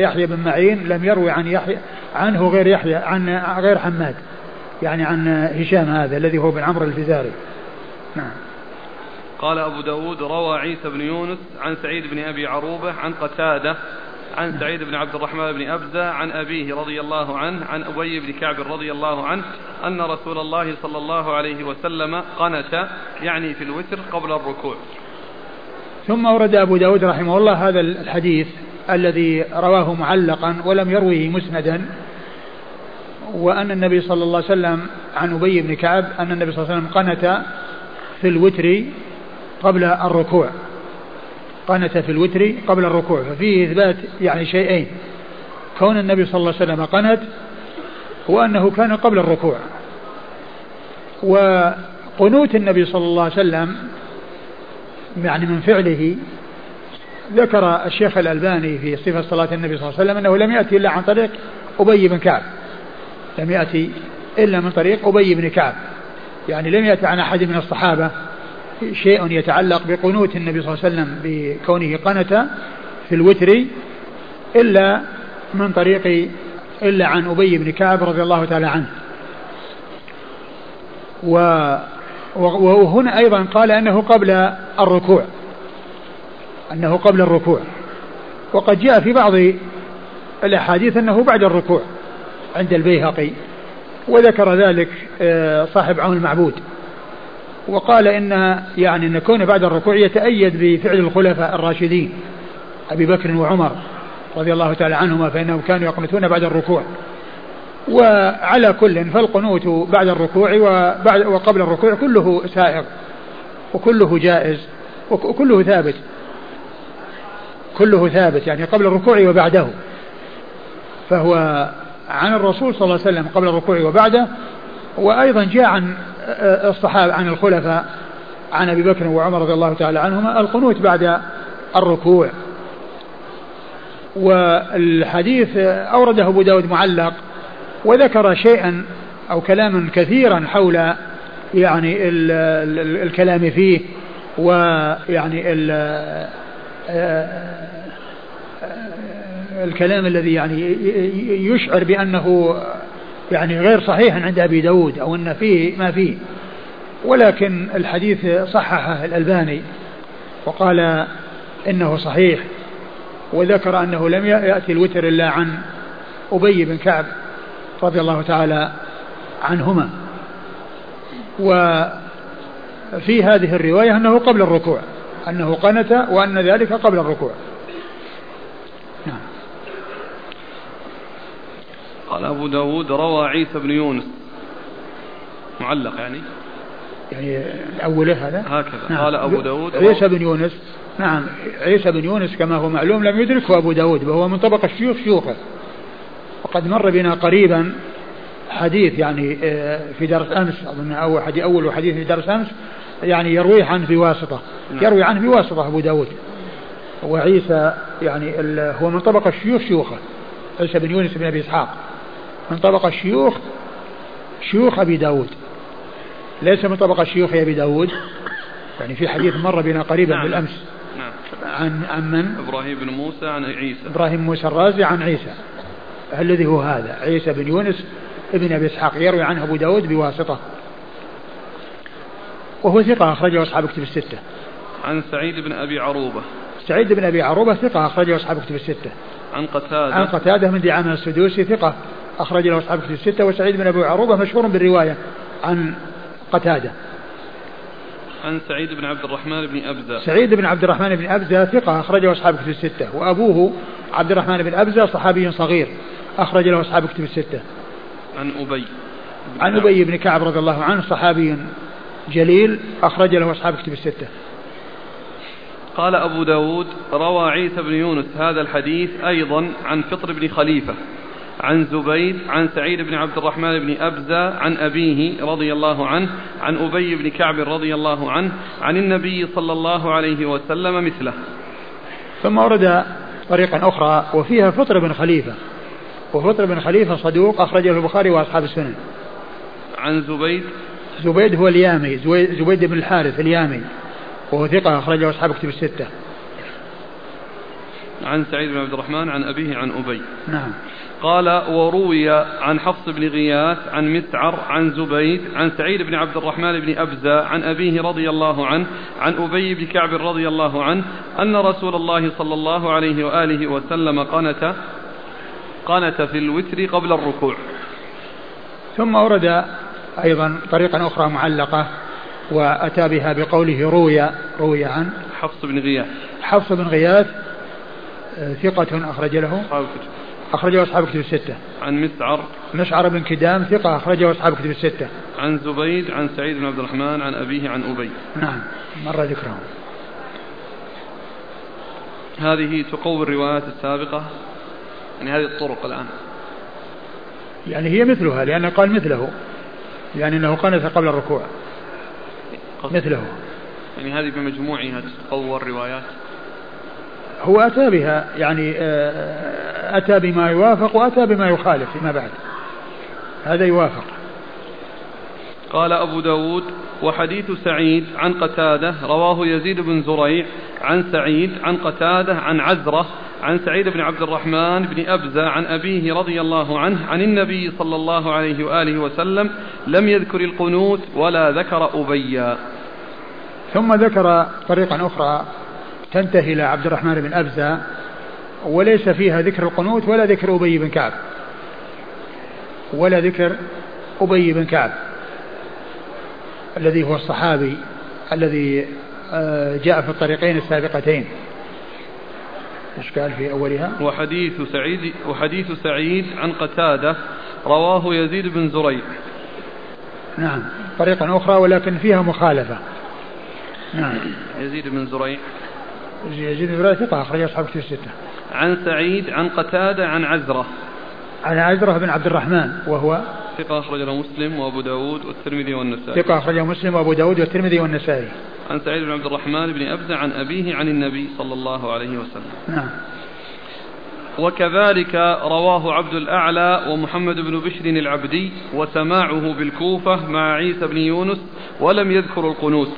يحيى بن معين لم يروي عن يحيى عنه غير يحيى عن غير حماد. يعني عن هشام هذا الذي هو بن عمرو الفزاري. نعم. قال أبو داود روى عيسى بن يونس عن سعيد بن أبي عروبة عن قتادة عن سعيد بن عبد الرحمن بن أبزة عن أبيه رضي الله عنه عن أبي بن كعب رضي الله عنه أن رسول الله صلى الله عليه وسلم قنت يعني في الوتر قبل الركوع. ثم ورد أبو داود رحمه الله هذا الحديث الذي رواه معلقا ولم يروه مسندا وأن النبي صلى الله عليه وسلم عن أبي بن كعب أن النبي صلى الله عليه وسلم قنت في الوتر قبل الركوع. قنت في الوتر قبل الركوع ففيه إثبات يعني شيئين. كون النبي صلى الله عليه وسلم قنت وأنه كان قبل الركوع. وقنوت النبي صلى الله عليه وسلم يعني من فعله ذكر الشيخ الألباني في صفة صلاة النبي صلى الله عليه وسلم أنه لم يأتي إلا عن طريق أبي بن كعب. لم يأتي إلا من طريق أبي بن كعب. يعني لم يأتي عن أحد من الصحابة. شيء يتعلق بقنوت النبي صلى الله عليه وسلم بكونه قنت في الوتر إلا من طريق إلا عن أبي بن كعب رضي الله تعالى عنه. و وهنا أيضا قال أنه قبل الركوع. أنه قبل الركوع. وقد جاء في بعض الأحاديث أنه بعد الركوع عند البيهقي وذكر ذلك آه، صاحب عون المعبود. وقال إن يعني إن كون بعد الركوع يتأيد بفعل الخلفاء الراشدين أبي بكر وعمر رضي الله تعالى عنهما فإنهم كانوا يقنتون بعد الركوع. وعلى كل فالقنوت بعد الركوع وبعد وقبل الركوع كله سائغ وكله جائز وكله ثابت. كله ثابت يعني قبل الركوع وبعده. فهو عن الرسول صلى الله عليه وسلم قبل الركوع وبعده وأيضا جاء عن الصحابة عن الخلفاء عن أبي بكر وعمر رضي الله تعالى عنهما القنوت بعد الركوع. والحديث أورده أبو داود معلق وذكر شيئا أو كلاما كثيرا حول يعني ال ال الكلام فيه ويعني ال الكلام الذي يعني يشعر بأنه يعني غير صحيح عند أبي داود أو أن فيه ما فيه. ولكن الحديث صححه الألباني وقال إنه صحيح وذكر أنه لم يأتي الوتر إلا عن أبي بن كعب رضي الله تعالى عنهما. وفي هذه الرواية أنه قبل الركوع. أنه قنت وأن ذلك قبل الركوع. نعم قال أبو داود روى عيسى بن يونس. معلق يعني؟ يعني أوله هذا؟ هكذا. نعم. قال أبو داود عيسى بن يونس. نعم. عيسى بن يونس كما هو معلوم لم يدركه أبو داود وهو من طبق الشيوخ شيوخه. وقد مر بنا قريبا حديث يعني آه، في درس أمس أظن أول حديث أول حديث في درس أمس يعني يرويه عنه بواسطة نعم. يروي عنه بواسطة أبو داود. وعيسى يعني هو من طبق الشيوخ شيوخه. عيسى بن يونس بن أبي إسحاق. من طبق الشيوخ شيوخ أبي داود. ليس من طبق الشيوخ أبي داود. يعني في حديث مر بنا قريبا نعم. بالأمس. نعم. عن عن من؟ إبراهيم بن موسى عن عيسى. إبراهيم موسى الرازي عن عيسى. الذي هو هذا. عيسى بن يونس ابن أبي إسحاق. يروي عنه أبو داود بواسطة. وهو ثقة أخرجه أصحاب كتب الستة. عن سعيد بن أبي عروبة. سعيد بن أبي عروبة ثقة أخرجه أصحاب كتب الستة. عن قتادة. عن قتادة من دعامة السدوسي ثقة أخرج له أصحاب كتب الستة وسعيد بن أبي عروبة مشهور بالرواية عن قتادة. عن سعيد بن عبد الرحمن بن أبزة. سعيد بن عبد الرحمن بن أبزة ثقة أخرج له أصحاب كتب الستة. وأبوه عبد الرحمن بن أبزة صحابي صغير أخرج له أصحاب كتب الستة. عن أبي. عن أبي بن كعب رضي الله عنه صحابي جليل أخرج له أصحاب كتب الستة. قال أبو داود روى عيسى بن يونس هذا الحديث أيضا عن فطر بن خليفة عن زبيد عن سعيد بن عبد الرحمن بن أبزة عن أبيه رضي الله عنه عن أبي بن كعب رضي الله عنه عن النبي صلى الله عليه وسلم مثله. ثم ورد طريقا أخرى وفيها فطر بن خليفة وفطر بن خليفة صدوق أخرجه البخاري وأصحاب السنن. عن زبيد زبيد هو اليامي زبيد بن الحارث اليامي. وهو ثقة أخرجه أصحاب كتب الستة. عن سعيد بن عبد الرحمن عن أبيه عن أبي. نعم. قال وروي عن حفص بن غياث عن مسعر عن زبيد عن سعيد بن عبد الرحمن بن أبزة عن أبيه رضي الله عنه عن أبي بن كعب رضي الله عنه أن رسول الله صلى الله عليه وآله وسلم قنت قنت في الوتر قبل الركوع. ثم ورد أيضا طريقا أخرى معلقة وأتى بها بقوله روي روي عن حفص بن غياث. حفص بن غياث آه، ثقة أخرج له. أصحاب الكتب. أخرجه أصحاب الكتب الستة. عن مسعر. مسعر بن كدام ثقة أخرجه أصحاب الكتب الستة. عن زبيد عن سعيد بن عبد الرحمن عن أبيه عن أبي. نعم مر ذكرهم. هذه تقوي الروايات السابقة يعني هذه الطرق الآن. يعني هي مثلها لأنه قال مثله. يعني أنه قنت قبل الركوع. مثله. يعني هذه بمجموعها تقوى الروايات هو أتى بها يعني آه، أتى بما يوافق وأتى بما يخالف فيما بعد. هذا يوافق. قال أبو داود وحديث سعيد عن قتادة رواه يزيد بن زريع عن سعيد عن قتادة عن عزرة عن سعيد بن عبد الرحمن بن أبزة عن أبيه رضي الله عنه عن النبي صلى الله عليه وآله وسلم لم يذكر القنوت ولا ذكر أبيا. ثم ذكر طريقا أخرى تنتهي إلى عبد الرحمن بن أبزة وليس فيها ذكر القنوت ولا ذكر أبي بن كعب. ولا ذكر أبي بن كعب الذي هو الصحابي الذي آه، جاء في الطريقين السابقتين. إيش قال في أولها؟ وحديث سعيد وحديث سعيد عن قتادة رواه يزيد بن زريع. نعم طريقة أخرى ولكن فيها مخالفة. نعم. يزيد بن زريع. يزيد بن زريع ثقة أخرج أصحاب الستة. عن سعيد عن قتادة عن عزرة. عن عزرة بن عبد الرحمن وهو ثقة أخرج له مسلم وأبو داود والترمذي والنسائي. ثقة أخرجه مسلم وأبو داود والترمذي والنسائي. عن سعيد بن عبد الرحمن بن أبزة عن أبيه عن النبي صلى الله عليه وسلم. نعم. وكذلك رواه عبد الأعلى ومحمد بن بشر العبدي وسماعه بالكوفة مع عيسى بن يونس ولم يذكر القنوت.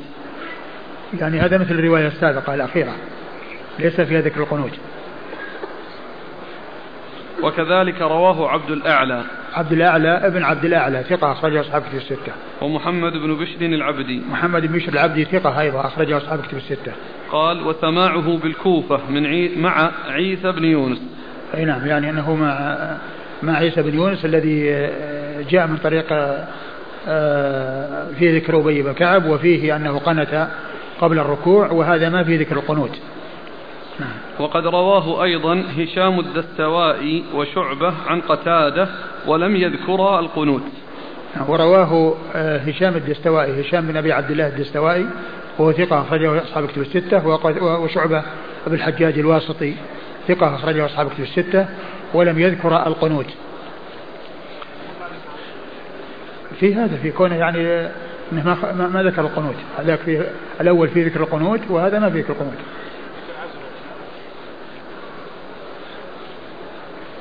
يعني هذا مثل الرواية السابقة الأخيرة ليس فيها ذكر القنوت. وكذلك رواه عبد الأعلى. عبد الأعلى ابن عبد الأعلى ثقة أخرجه أصحاب كتب الستة. ومحمد بن بشر العبدي. محمد بن بشر العبدي ثقة أيضا أخرجه أصحاب كتب الستة. قال وسماعه بالكوفة من عي مع عيسى بن يونس. أي نعم يعني أنه مع مع عيسى بن يونس الذي جاء من طريق آه، في ذكر أبي بن كعب وفيه أنه قنت قبل الركوع وهذا ما في ذكر القنوت. وقد رواه أيضا هشام الدستوائي وشعبة عن قتادة ولم يذكر القنوت. نعم. ورواه آه، هشام الدستوائي هشام بن أبي عبد الله الدستوائي وهو ثقة أخرجه أصحاب كتب الستة وشعبة أبو الحجاج الواسطي ثقة أخرجه أصحاب كتب الستة ولم يذكر القنوت. في هذا في كونه يعني انه ما, ما ذكر القنوت. هذاك في الأول في ذكر القنوت وهذا ما في ذكر القنوت.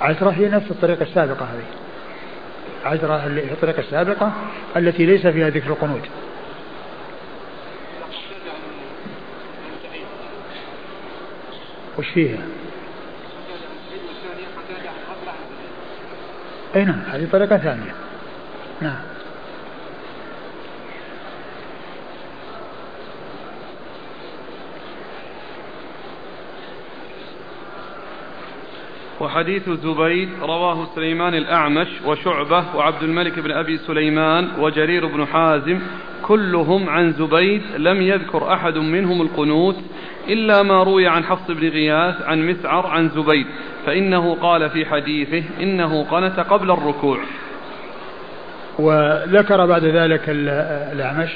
عشرة هي نفس الطريقة السابقة هذه. هي الطريقة السابقة التي ليس فيها ذكر القنوت. وش فيها؟ أي نعم هذه طريقة ثانية. نعم. وحديث زبيد رواه سليمان الأعمش وشعبة وعبد الملك بن أبي سليمان وجرير بن حازم كلهم عن زبيد لم يذكر أحد منهم القنوت إلا ما روي عن حفص بن غياث عن مسعر عن زبيد فإنه قال في حديثه إنه قنت قبل الركوع. وذكر بعد ذلك الأعمش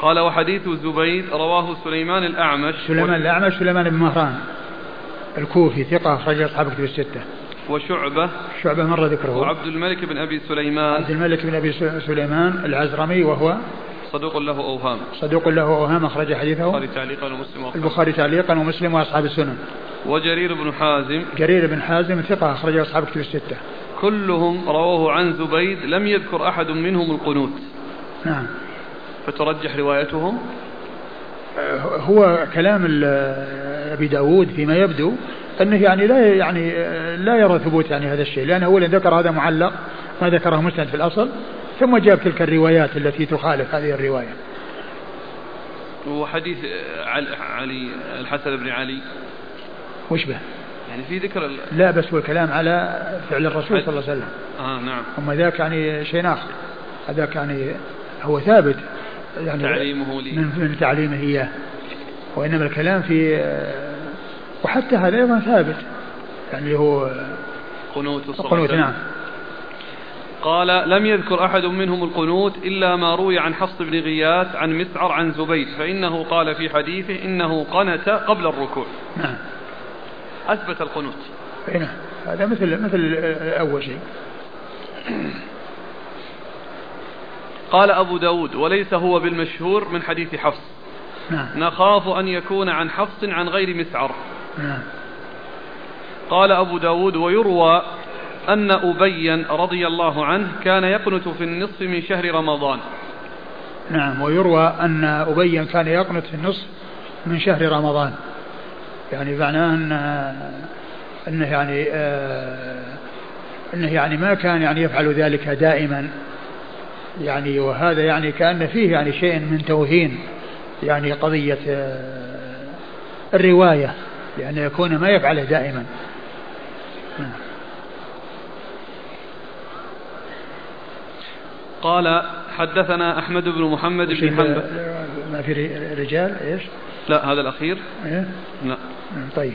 قال وحديث زبيد رواه سليمان الأعمش. سليمان الأعمش سليمان بن مهران. الكوفي ثقة أخرج أصحاب كتب الستة. وشعبة. شعبة مر ذكره. وعبد الملك بن أبي سليمان. عبد الملك بن أبي سليمان العزرمي وهو صدوق له أوهام. صدوق له أوهام أخرج حديثه. البخاري تعليقا ومسلم البخاري تعليقا ومسلم وأصحاب السنن. وجرير بن حازم. جرير بن حازم ثقة أخرج أصحاب كتب الستة. كلهم رواه عن زبيد لم يذكر أحد منهم القنوت. نعم. فترجح روايتهم. هو كلام أبي داود فيما يبدو أنه يعني لا يعني لا يرى ثبوت يعني هذا الشيء لأنه أولا ذكر هذا معلق ما ذكره مسند في الأصل ثم جاب تلك الروايات التي تخالف هذه الرواية. وحديث علي الحسن بن علي. وش به؟ يعني في ذكر لا بس هو الكلام على فعل الرسول صلى الله عليه وسلم. آه نعم. أما ذاك يعني شيء آخر. هذاك يعني هو ثابت. يعني تعليمه لي. من, من تعليمه إياه. وإنما الكلام في وحتى هذا أيضا ثابت. يعني هو قنوت القنوت نعم. قال لم يذكر أحد منهم القنوت إلا ما روي عن حفص بن غياث عن مسعر عن زبيد. فإنه قال في حديثه إنه قنت قبل الركوع. نعم. أثبت القنوت. نعم. هذا مثل مثل أول شيء. قال أبو داود وليس هو بالمشهور من حديث حفص. نعم. نخاف أن يكون عن حفص عن غير مسعر. نعم. قال أبو داود ويروى أن أبيا رضي الله عنه كان يقنت في النصف من شهر رمضان. نعم ويروى أن أبيا كان يقنت في النصف من شهر رمضان. يعني معناه أن أنه يعني آه أنه يعني ما كان يعني يفعل ذلك دائما. يعني وهذا يعني كأن فيه يعني شيء من توهين يعني قضية آه الرواية لأن يكون ما يفعله دائما. قال حدثنا أحمد بن محمد بن حنبل. ما في رجال؟ إيش؟ لا هذا الأخير. إيه؟ لا. طيب.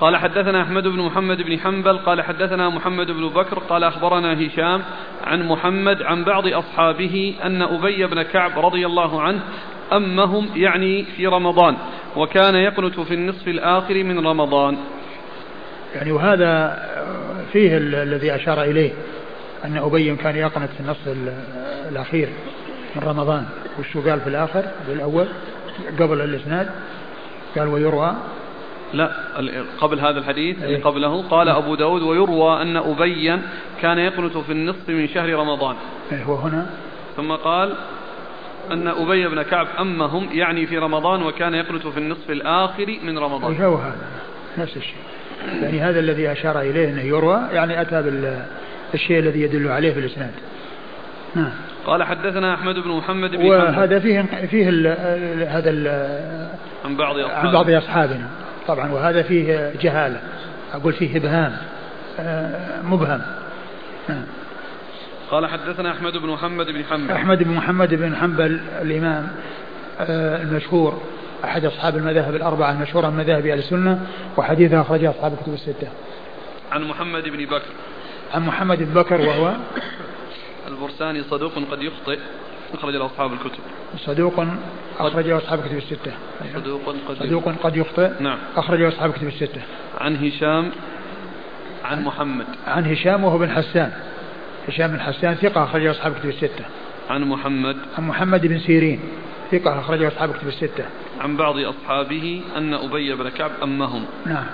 قال حدثنا أحمد بن محمد بن حنبل قال حدثنا محمد بن بكر قال أخبرنا هشام عن محمد عن بعض أصحابه أن أبي بن كعب رضي الله عنه أمهم يعني في رمضان وكان يقنت في النصف الآخر من رمضان. يعني وهذا فيه الذي أشار إليه أن أبي كان يقنت في النصف الأخير من رمضان. وش قال في الآخر في الأول قبل الإسناد قال ويروى لا قبل هذا الحديث اللي إيه. قبله قال أبو داود ويروى أن أبيا كان يقنت في النصف من شهر رمضان. إيه هو هنا؟ ثم قال أن أبي بن كعب أمهم يعني في رمضان وكان يقنت في النصف الآخر من رمضان. هو هذا نفس الشيء. يعني هذا الذي أشار إليه أنه يروى يعني أتى بالشيء الذي يدل عليه في الإسناد. نعم. قال حدثنا أحمد بن محمد بن وهذا فيه فيه ال هذا ال عن بعض اصحابنا عن بعض أصحابنا. طبعا وهذا فيه جهالة أقول فيه إبهام آه، مبهم نعم. قال حدثنا أحمد بن محمد بن حنبل أحمد بن محمد بن حنبل الإمام آه، المشهور أحد أصحاب المذاهب الأربعة المشهوره من مذاهب أهل السنة وحديثه أخرجه أصحاب الكتب الستة. عن محمد بن بكر. عن محمد بن بكر وهو البرساني صدوق قد يخطئ أخرج له أصحاب الكتب. صدوق أخرج له أصحاب الكتب الستة. صدوق قد صدوق قد يخطئ. نعم. أخرج له أصحاب الكتب الستة. عن هشام عن محمد. عن هشام وهو بن حسان. هشام بن حسان ثقة أخرج له أصحاب الكتب الستة. عن محمد. عن محمد بن سيرين. ثقة أخرج له أصحاب الكتب الستة. عن بعض أصحابه أن أبي بن كعب أمهم. نعم.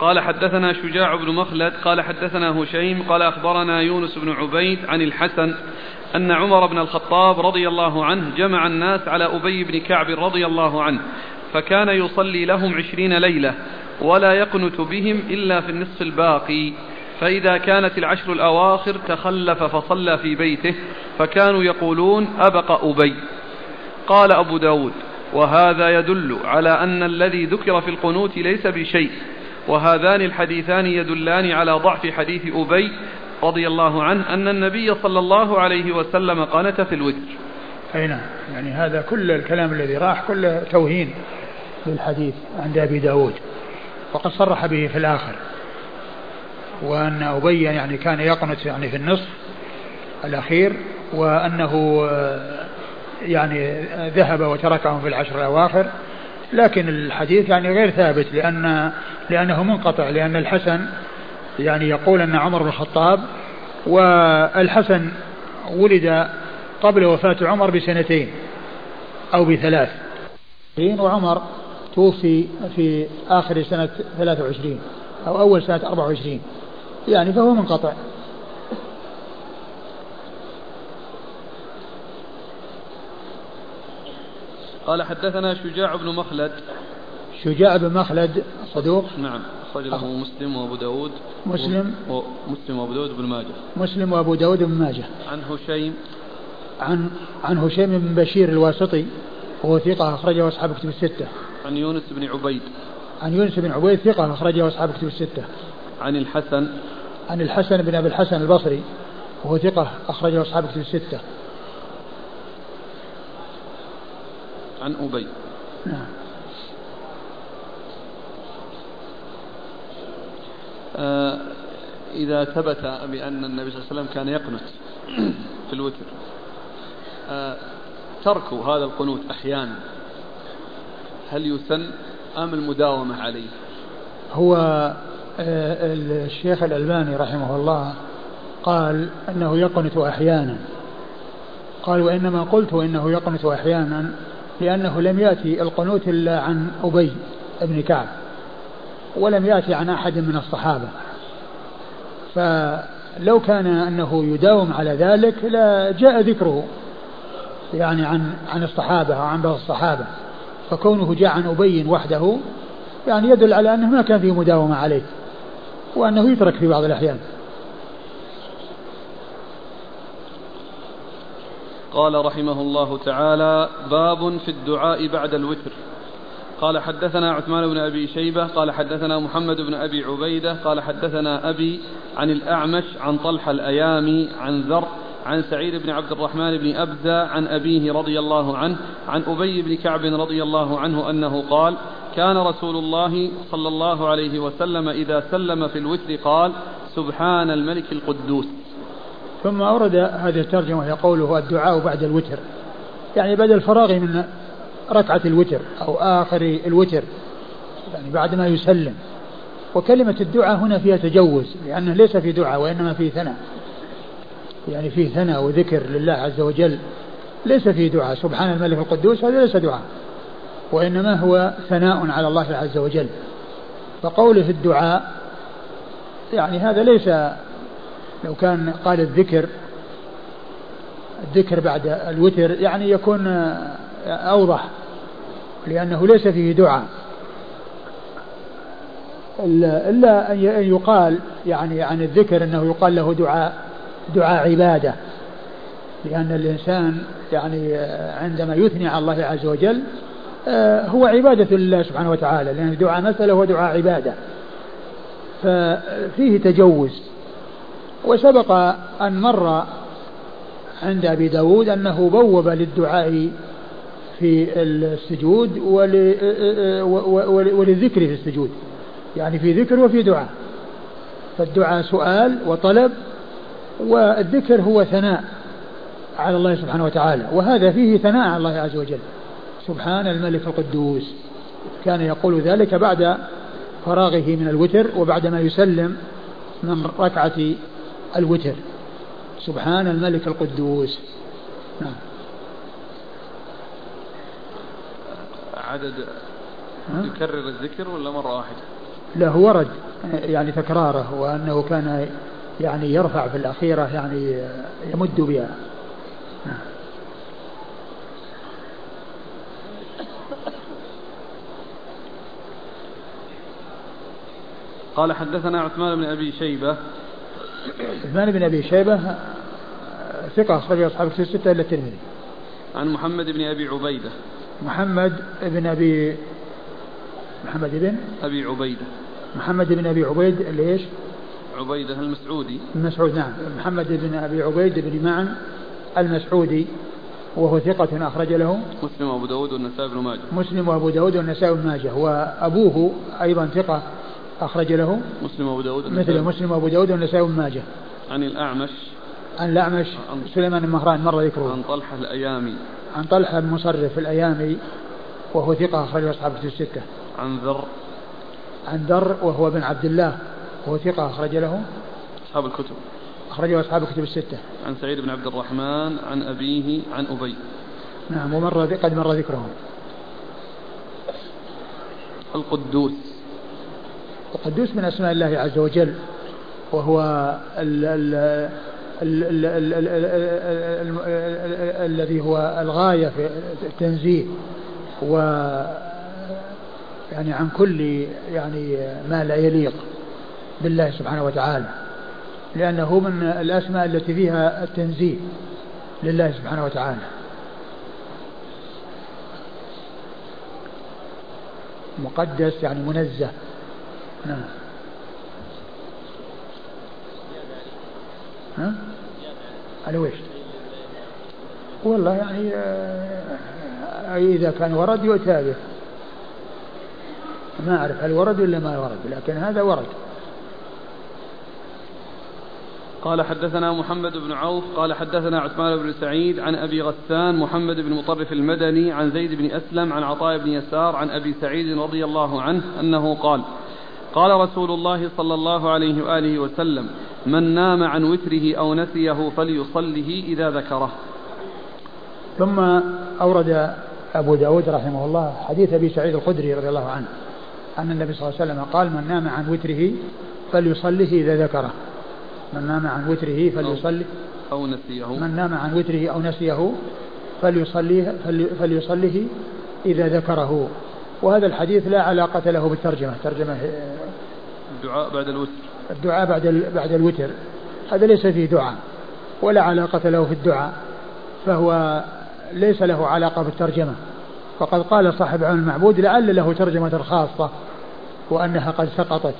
قال حدثنا شجاع بن مخلد قال حدثنا هشيم قال أخبرنا يونس بن عبيد عن الحسن أن عمر بن الخطاب رضي الله عنه جمع الناس على أبي بن كعب رضي الله عنه فكان يصلي لهم عشرين ليلة ولا يقنت بهم إلا في النصف الباقي فإذا كانت العشر الأواخر تخلف فصلى في بيته فكانوا يقولون أبق أبي. قال أبو داود وهذا يدل على أن الذي ذكر في القنوت ليس بشيء وهذان الحديثان يدلان على ضعف حديث أبي رضي الله عنه أن النبي صلى الله عليه وسلم قنت في الوتر. أي نعم. يعني هذا كل الكلام الذي راح كله توهين للحديث عند أبي داود. وقد صرح به في الآخر. وأن أبي يعني كان يقنت يعني في النصف الأخير وأنه يعني ذهب وتركهم في العشر الأواخر. لكن الحديث يعني غير ثابت لأن لأنه منقطع لأن الحسن يعني يقول أن عمر بن الخطاب والحسن ولد قبل وفاة عمر بسنتين أو بثلاث. وعمر توفي في آخر سنة 23 أو أول سنة 24 يعني فهو منقطع. قال حدثنا شجاع بن مخلد. شجاع بن مخلد صدوق. نعم أخرج له مسلم وأبو داود. مسلم. مسلم وأبو داود بن ماجه. مسلم وأبو داود بن ماجه. عن هشيم. عن عن هشيم بن بشير الواسطي وهو ثقة أخرجه أصحاب كتب الستة. عن يونس بن عبيد. عن يونس بن عبيد ثقة أخرجه أصحاب كتب الستة. عن الحسن. عن الحسن بن أبي الحسن البصري وهو ثقة أخرجه أصحاب كتب الستة. عن أبي. نعم. آه إذا ثبت بأن النبي صلى الله عليه وسلم كان يقنت في الوتر. آه ترك هذا القنوت أحيانا. هل يسن أم المداومة عليه؟ هو آه الشيخ الألباني رحمه الله قال أنه يقنت أحيانا. قال وإنما قلت إنه يقنت أحيانا. لأنه لم يأتي القنوت إلا عن أبي بن كعب ولم يأتي عن أحد من الصحابة. فلو كان أنه يداوم على ذلك لجاء ذكره يعني عن عن الصحابة أو عن بعض الصحابة. فكونه جاء عن أبي وحده يعني يدل على أنه ما كان فيه مداومة عليه وأنه يترك في بعض الأحيان. قال رحمه الله تعالى باب في الدعاء بعد الوتر. قال حدثنا عثمان بن أبي شيبة قال حدثنا محمد بن أبي عبيدة قال حدثنا أبي عن الأعمش عن طلحه الايامي عن ذر عن سعيد بن عبد الرحمن بن أبزة عن أبيه رضي الله عنه عن أبي بن كعب رضي الله عنه أنه قال كان رسول الله صلى الله عليه وسلم إذا سلم في الوتر قال سبحان الملك القدوس. ثم أورد هذه الترجمة وهي قوله الدعاء بعد الوتر. يعني بعد الفراغ من ركعة الوتر أو آخر الوتر يعني بعد ما يسلم. وكلمة الدعاء هنا فيها تجوز لأنه ليس في دعاء وإنما في ثناء. يعني في ثناء وذكر لله عز وجل. ليس في دعاء. سبحان الملك القدوس هذا ليس دعاء. وإنما هو ثناء على الله عز وجل. فقوله الدعاء يعني هذا ليس لو كان قال الذكر الذكر بعد الوتر يعني يكون أوضح لأنه ليس فيه دعاء. إلا أن يقال يعني عن الذكر أنه يقال له دعاء دعاء عبادة. لأن الإنسان يعني عندما يثني على الله عز وجل هو عبادة لله سبحانه وتعالى لأن الدعاء مسألة هو دعاء عبادة. ففيه تجوز. وسبق أن مر عند أبي داود أنه بوب للدعاء في السجود وللذكر في السجود يعني في ذكر وفي دعاء. فالدعاء سؤال وطلب والذكر هو ثناء على الله سبحانه وتعالى وهذا فيه ثناء على الله عز وجل. سبحان الملك القدوس. كان يقول ذلك بعد فراغه من الوتر وبعد ما يسلم من ركعة الوتر. سبحان الملك القدوس. نعم. عدد يكرر الذكر ولا مرة واحدة؟ لا هو ورد يعني تكراره وأنه كان يعني يرفع في الأخيرة يعني يمد بها. نعم. قال حدثنا عثمان بن أبي شيبة عثمان بن أبي شيبة ثقة اخرج أصحاب الكتب الستة إلا الترمذي. عن محمد بن أبي عبيدة. محمد بن أبي محمد بن أبي عبيدة. محمد بن أبي عبيد ليش؟ عبيدة المسعودي. المسعود نعم محمد بن أبي عبيد بن معن المسعودي وهو ثقة أخرج له مسلم وأبو داود والنسائي بن ماجه مسلم وأبو داود والنسائي بن ماجه وأبوه أيضا ثقة أخرج له مسلم وأبو داود مثل مسلم وأبو داود والنسائي بن ماجه. عن الأعمش. عن الأعمش. عن سليمان المهران مر ذكره. عن طلحة الأيامي. عن طلحة المصرف الأيامي وهو ثقة أخرج أصحاب الكتب الستة. عن ذر. عن ذر وهو بن عبد الله وهو ثقة أخرج له. أصحاب الكتب. أخرجه أصحاب الكتب الستة. عن سعيد بن عبد الرحمن عن أبيه عن أبي. نعم ومر قد مر ذكرهم. القدوس. القدوس من أسماء الله عز وجل وهو ال ال ال ال الذي هو الغاية في التنزيه و يعني عن كل يعني ما لا يليق بالله سبحانه وتعالى لأنه من الأسماء التي فيها التنزيه لله سبحانه وتعالى. مقدس يعني منزه. نعم ها؟ على وش؟ والله يعني آه، إذا كان ورد يؤتى به ما أعرف هل ورد ولا ما ورد لكن هذا ورد قال حدثنا محمد بن عوف قال حدثنا عثمان بن سعيد عن أبي غسان محمد بن مطرف المدني عن زيد بن أسلم عن عطاء بن يسار عن أبي سعيد رضي الله عنه أنه قال قال رسول الله صلى الله عليه وآله وسلم من نام عن وتره أو نسيه فليصله إذا ذكره. ثم أورد أبو داود رحمه الله حديث أبي سعيد الخدري رضي الله عنه أن النبي صلى الله عليه وسلم قال من نام عن وتره فليصله إذا ذكره. من نام عن وتره فليصلي أو نسيه. من نام عن وتره أو نسيه فليصليه فليصله إذا ذكره. وهذا الحديث لا علاقة له بالترجمة ترجمة الدعاء بعد الوتر. الدعاء بعد بعد الوتر. هذا ليس فيه دعاء ولا علاقة له في الدعاء فهو ليس له علاقة بالترجمة. وقد قال صاحب علم المعبود لعل له ترجمة خاصة وأنها قد سقطت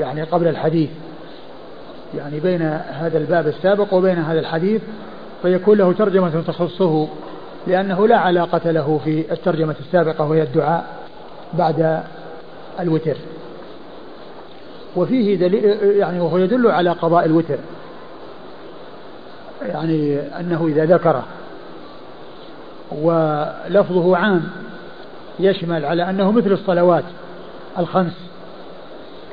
يعني قبل الحديث. يعني بين هذا الباب السابق وبين هذا الحديث فيكون له ترجمة تخصه. لأنه لا علاقة له في الترجمة السابقة وهي الدعاء بعد الوتر. وفيه دليل يعني وهو يدل على قضاء الوتر. يعني أنه إذا ذكره. ولفظه عام. يشمل على أنه مثل الصلوات الخمس.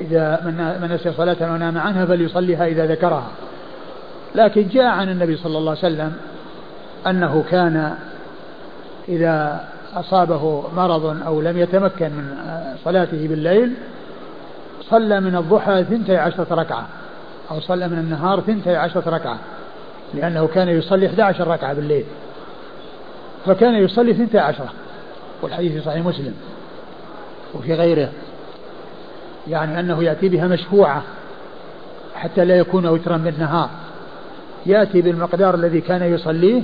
إذا من نسي صلاة ونام عنها فليصليها إذا ذكرها. لكن جاء عن النبي صلى الله عليه وسلم أنه كان إذا أصابه مرض أو لم يتمكن من صلاته بالليل صلى من الضحى ثنتي عشرة ركعة أو صلى من النهار ثنتي عشرة ركعة لأنه كان يصلي 11 ركعة بالليل. فكان يصلي ثنتي عشرة والحديث في صحيح مسلم وفي غيره يعني أنه يأتي بها مشفوعة حتى لا يكون وترا بالنهار. يأتي بالمقدار الذي كان يصليه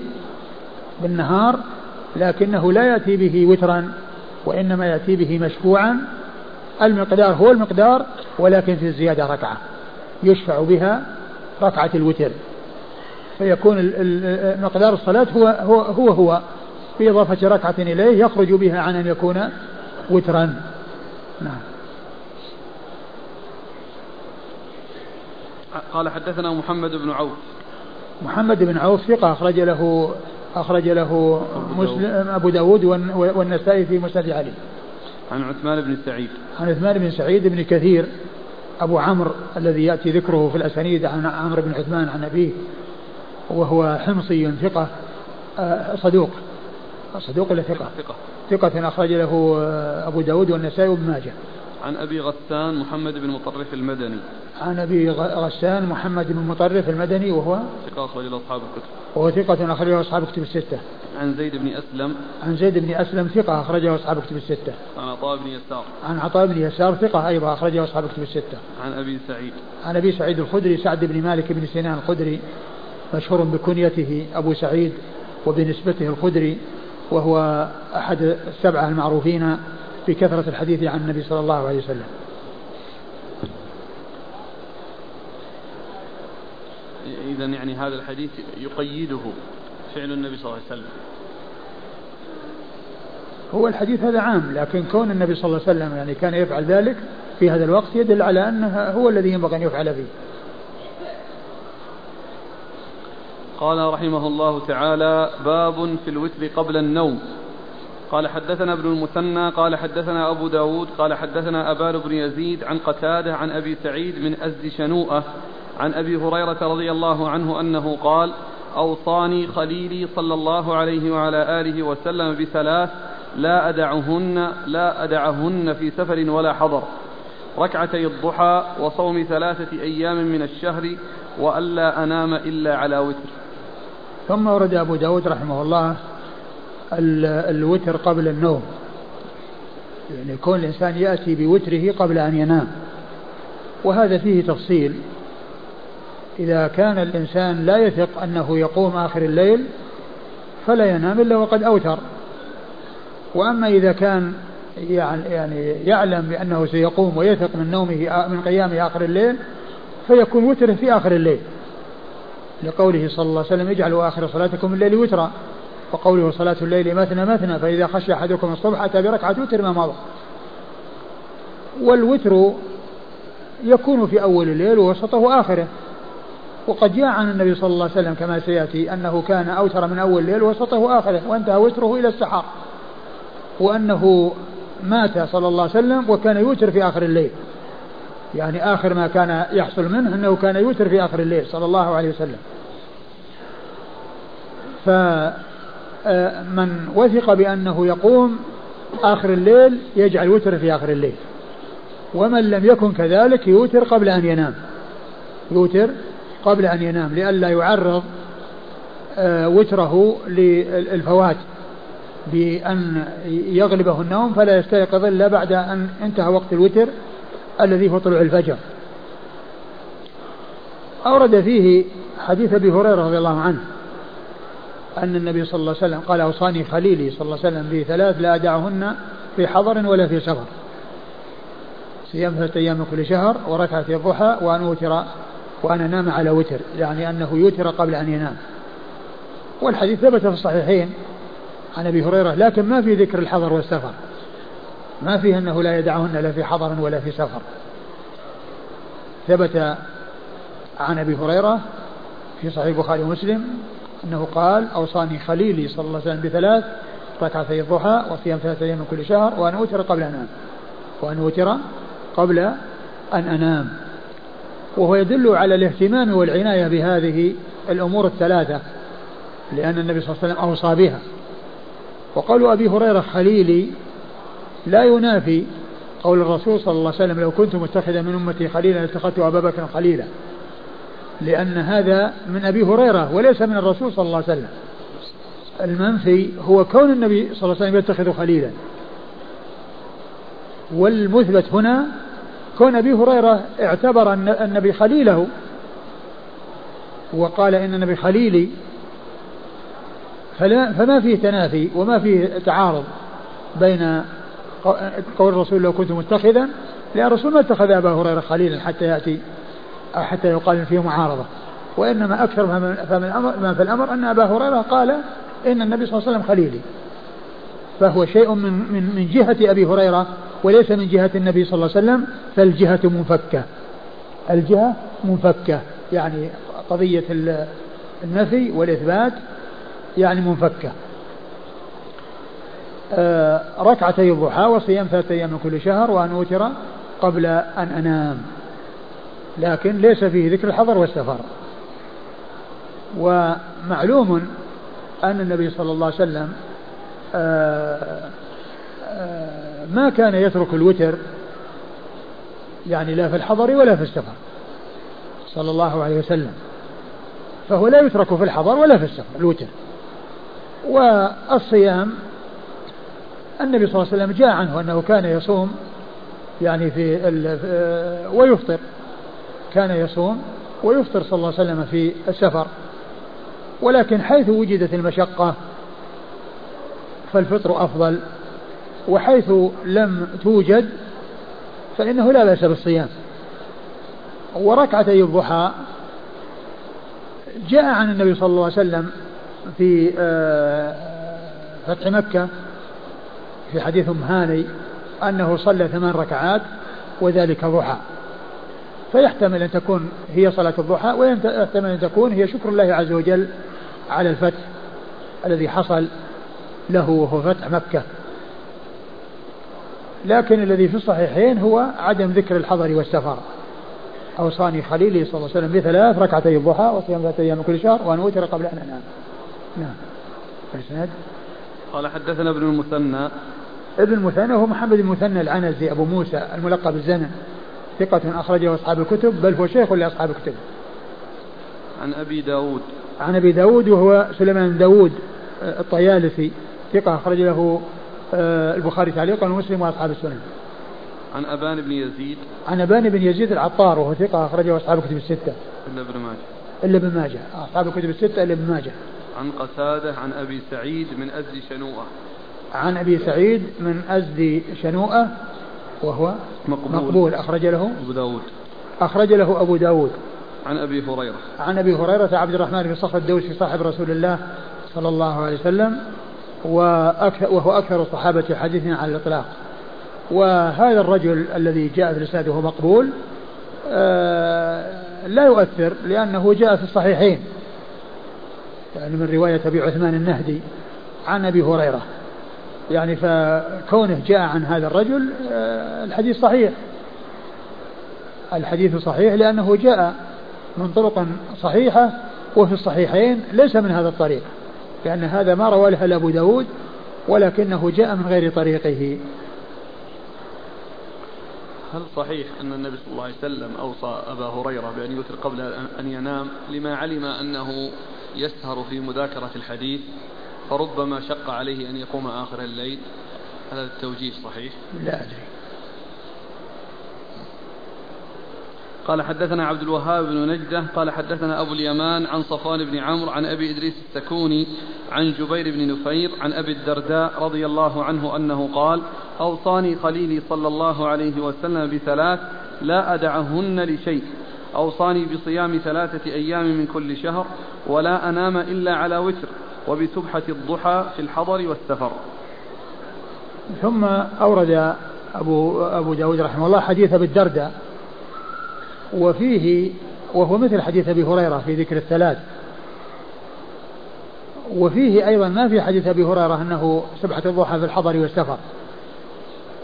بالنهار لكنه لا يأتي به وترا وإنما يأتي به مشفوعا. المقدار هو المقدار ولكن في الزيادة ركعة. يشفع بها ركعة الوتر. فيكون مقدار الصلاة هو هو هو, هو. بإضافة ركعة إليه يخرج بها عن أن يكون وترا. نعم. قال حدثنا محمد بن عوف. محمد بن عوف ثقة أخرج له أخرج له مسلم أبو داود والنسائي في مسند علي. عن عثمان بن سعيد. عن عثمان بن سعيد بن كثير أبو عمرو الذي يأتي ذكره في الأسانيد عن عمرو بن عثمان عن أبيه وهو حمصي ثقة آه، صدوق. صدوق ولا ثقة؟ ثقة. ثقة أخرج له آه، أبو داود والنسائي وابن ماجه. عن أبي غسان محمد بن مطرف المدني. عن أبي غسان محمد بن مطرف المدني وهو؟ ثقة أخرج له أصحاب الكتب. وهو ثقة أخرجه أصحاب الكتب الستة. عن زيد بن أسلم. عن زيد بن أسلم ثقة أخرجه أصحاب الكتب الستة. عن عطاء بن يسار. عن عطاء بن يسار ثقة أيضا أخرجه أصحاب الكتب الستة. عن أبي سعيد. عن أبي سعيد الخدري سعد بن مالك بن سنان الخدري مشهور بكنيته أبو سعيد وبنسبته الخدري وهو أحد السبعة المعروفين بكثرة الحديث عن النبي صلى الله عليه وسلم. إذا يعني هذا الحديث يقيده فعل النبي صلى الله عليه وسلم. هو الحديث هذا عام لكن كون النبي صلى الله عليه وسلم يعني كان يفعل ذلك في هذا الوقت يدل على أنه هو الذي ينبغي أن يفعل فيه. قال رحمه الله تعالى باب في الوتر قبل النوم. قال حدثنا ابن المثنى قال حدثنا أبو داود قال حدثنا أبان بن يزيد عن قتادة عن أبي سعيد من أزد شنوءة عن أبي هريرة رضي الله عنه أنه قال أوصاني خليلي صلى الله عليه وعلى آله وسلم بثلاث لا أدعهن لا أدعهن في سفر ولا حضر. ركعتي الضحى وصوم ثلاثة أيام من الشهر وألا أنام إلا على وتر. ثم ورد أبو داود رحمه الله الوتر قبل النوم. يعني يكون الإنسان يأتي بوتره قبل أن ينام. وهذا فيه تفصيل. إذا كان الإنسان لا يثق أنه يقوم آخر الليل فلا ينام إلا وقد أوتر. وأما إذا كان يعني يعلم بأنه سيقوم ويثق من نومه من قيامه آخر الليل فيكون وتره في آخر الليل. لقوله صلى الله عليه وسلم اجعلوا آخر صلاتكم الليل وترا. وقوله صلاة الليل مثنى مثنى فإذا خشي أحدكم الصبح أتى بركعة وتر ما مضى. والوتر يكون في أول الليل ووسطه آخره. وقد جاء عن النبي صلى الله عليه وسلم كما سيأتي أنه كان أوتر من أول الليل ووسطه آخره وانتهى وتره إلى السحر وأنه مات صلى الله عليه وسلم وكان يوتر في آخر الليل. يعني آخر ما كان يحصل منه أنه كان يوتر في آخر الليل صلى الله عليه وسلم. فمن وثق بأنه يقوم آخر الليل يجعل وتر في آخر الليل. ومن لم يكن كذلك يوتر قبل أن ينام. يوتر قبل أن ينام لئلا يعرض آه، وتره للفوات بأن يغلبه النوم فلا يستيقظ إلا بعد أن انتهى وقت الوتر الذي هو طلوع الفجر. أورد فيه حديث أبي هريرة رضي الله عنه. أن النبي صلى الله عليه وسلم قال أوصاني خليلي صلى الله عليه وسلم بثلاث لا أدعهن في حضر ولا في سفر. صيام ثلاثة أيام من كل شهر وركعة الضحى وأن أوتر وأن أنام على وتر يعني أنه يوتر قبل أن ينام. والحديث ثبت في الصحيحين عن أبي هريرة لكن ما في ذكر الحضر والسفر. ما فيه أنه لا يدعهن لا في حضر ولا في سفر. ثبت عن أبي هريرة في صحيح البخاري ومسلم أنه قال أوصاني خليلي صلى الله عليه وسلم بثلاث ركعتي الضحى وصيام ثلاثة أيام من كل شهر وأن أوتر قبل أن أنام. وأن أوتر قبل أن أنام. وهو يدل على الاهتمام والعناية بهذه الأمور الثلاثة لأن النبي صلى الله عليه وسلم أوصى بها. وقول أبي هريرة خليلي لا ينافي قول الرسول صلى الله عليه وسلم لو كنت متخذا من أمتي خليلا لاتخذت أبا بكر خليلا. لأن هذا من أبي هريرة وليس من الرسول صلى الله عليه وسلم. المنفي هو كون النبي صلى الله عليه وسلم يتخذ خليلا. والمثبت هنا كون أبي هريرة اعتبر النبي خليله وقال إن النبي خليلي فلا فما فيه تنافي وما فيه تعارض بين قول الرسول لو كنت متخذا لأن الرسول ما اتخذ أبا هريرة خليلا حتى يأتي أو حتى يقال فيه معارضة. وإنما أكثر ما في الأمر أن أبا هريرة قال إن النبي صلى الله عليه وسلم خليلي. فهو شيء من من من جهة أبي هريرة وليس من جهة النبي صلى الله عليه وسلم فالجهة منفكة. الجهة منفكة. يعني قضية النفي والإثبات يعني منفكة. آه ركعتي الضحى وصيام ثلاثة أيام من كل شهر وأن أوتر قبل أن أنام. لكن ليس فيه ذكر الحضر والسفر. ومعلوم أن النبي صلى الله عليه وسلم آه آه ما كان يترك الوتر يعني لا في الحضر ولا في السفر صلى الله عليه وسلم. فهو لا يترك في الحضر ولا في السفر الوتر. والصيام النبي صلى الله عليه وسلم جاء عنه أنه كان يصوم يعني في ويفطر. كان يصوم ويفطر صلى الله عليه وسلم في السفر. ولكن حيث وجدت المشقة فالفطر أفضل وحيث لم توجد فإنه لا بأس بالصيام. وركعتي الضحى جاء عن النبي صلى الله عليه وسلم في آه، فتح مكة في حديث أم هاني أنه صلى ثمان ركعات وذلك ضحى. فيحتمل أن تكون هي صلاة الضحى ويحتمل أن تكون هي شكر الله عز وجل على الفتح الذي حصل له وهو فتح مكة. لكن الذي في الصحيحين هو عدم ذكر الحضر والسفر. أوصاني خليلي صلى الله عليه وسلم بثلاث ركعتي الضحى وصيام ثلاثة أيام كل شهر وأن أوتر قبل أن أنام. نعم. الإسناد؟ قال حدثنا ابن المثنى. ابن المثنى هو محمد المثنى العنزي أبو موسى الملقب بالزمن. ثقة أخرجه أصحاب الكتب بل هو شيخ لأصحاب الكتب. عن أبي داود. عن أبي داود وهو سليمان داود الطيالسي ثقة أخرج له آه، البخاري تعليقا ومسلم وأصحاب السنن. عن أبان بن يزيد. عن أبان بن يزيد العطار وهو ثقة أخرجه أصحاب الكتب الستة. إلا ابن ماجه. إلا ابن ماجه. أصحاب الكتب الستة إلا ابن ماجه. عن قتادة عن أبي سعيد من أزد شنوءة. عن أبي سعيد من أزد شنوءة. وهو مقبول, مقبول. أخرج له أبو داود. أخرج له أبو داود. عن أبي هريرة. عن أبي هريرة عبد الرحمن بن صخر الدوسي صاحب رسول الله صلى الله عليه وسلم وهو أكثر الصحابة حديثا على الإطلاق. وهذا الرجل الذي جاء في الإسناد وهو مقبول آه، لا يؤثر لأنه جاء في الصحيحين. يعني من رواية أبي عثمان النهدي عن أبي هريرة. يعني فكونه جاء عن هذا الرجل آه، الحديث صحيح. الحديث صحيح لأنه جاء من طرق صحيحة وفي الصحيحين ليس من هذا الطريق لأن هذا ما روى له أبو داود ولكنه جاء من غير طريقه. هل صحيح أن النبي صلى الله عليه وسلم أوصى أبا هريرة بأن يوتر قبل أن ينام لما علم أنه يسهر في مذاكرة الحديث؟ فربما شق عليه أن يقوم آخر الليل. هذا التوجيه صحيح؟ لا أدري. قال حدثنا عبد الوهاب بن نجدة قال حدثنا أبو اليمان عن صفوان بن عمرو عن أبي إدريس السكوني عن جبير بن نفير عن أبي الدرداء رضي الله عنه أنه قال أوصاني خليلي صلى الله عليه وسلم بثلاث لا أدعهن لشيء. أوصاني بصيام ثلاثة أيام من كل شهر ولا أنام إلا على وتر. وبسبحة الضحى في الحضر والسفر. ثم أورد أبو, أبو داود رحمه الله حديث أبي الدرداء وفيه وهو مثل حديث أبي هريرة في ذكر الثلاث. وفيه أيضا ما في حديث أبي هريرة أنه سبحة الضحى في الحضر والسفر.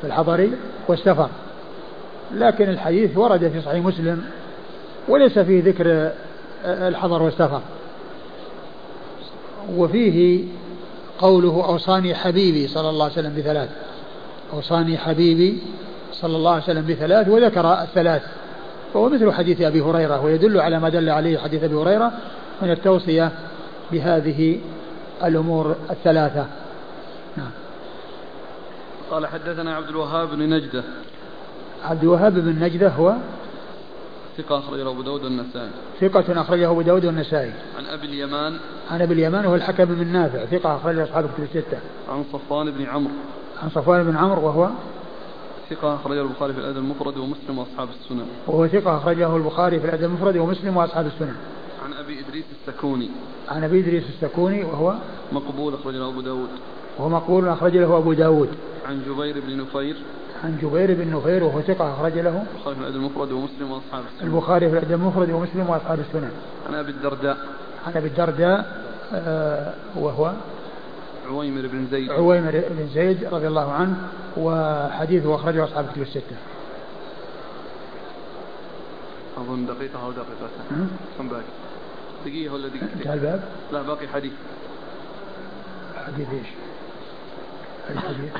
في الحضر والسفر. لكن الحديث ورد في صحيح مسلم وليس فيه ذكر الحضر والسفر. وفيه قوله أوصاني حبيبي صلى الله عليه وسلم بثلاث. أوصاني حبيبي صلى الله عليه وسلم بثلاث وذكر الثلاث. وهو مثل حديث أبي هريرة ويدل على ما دل عليه حديث أبي هريرة من التوصية بهذه الأمور الثلاثة. نعم. قال حدثنا عبد الوهاب بن نجدة. عبد الوهاب بن نجدة هو ثقة أخرجه أبو داود والنسائي. ثقة أخرجه أبو داود والنسائي. عن أبي اليمان. عن أبي اليمان وهو الحكم بن نافع ثقة أخرجه أصحاب الكتب الستة. عن صفوان بن عمرو. عن صفوان بن عمرو وهو؟ ثقة أخرجه البخاري في الأدب المفرد ومسلم وأصحاب السنن. وهو ثقة أخرجه البخاري في الأدب المفرد ومسلم وأصحاب السنن. عن أبي إدريس السكوني. عن أبي إدريس السكوني وهو؟ مقبول أخرجه أبو داود. وهو مقبول أخرج له أبو داود. عن جبير بن نفير. عن جبير بن نفير وهو ثقة أخرج له. البخاري في الأدب المفرد ومسلم وأصحاب السنن البخاري في الأدب المفرد ومسلم وأصحاب السنن عن أبي الدرداء. عن أبي الدرداء آه وهو عويمر بن زيد. عويمر بن زيد رضي الله عنه وحديثه أخرجه أصحاب الكتب الستة. أظن دقيقة أو دقيقتين كم باقي؟ دقيقة ولا دقيقتين؟ انتهى الباب؟ لا باقي حديث. حديث إيش؟ الحديث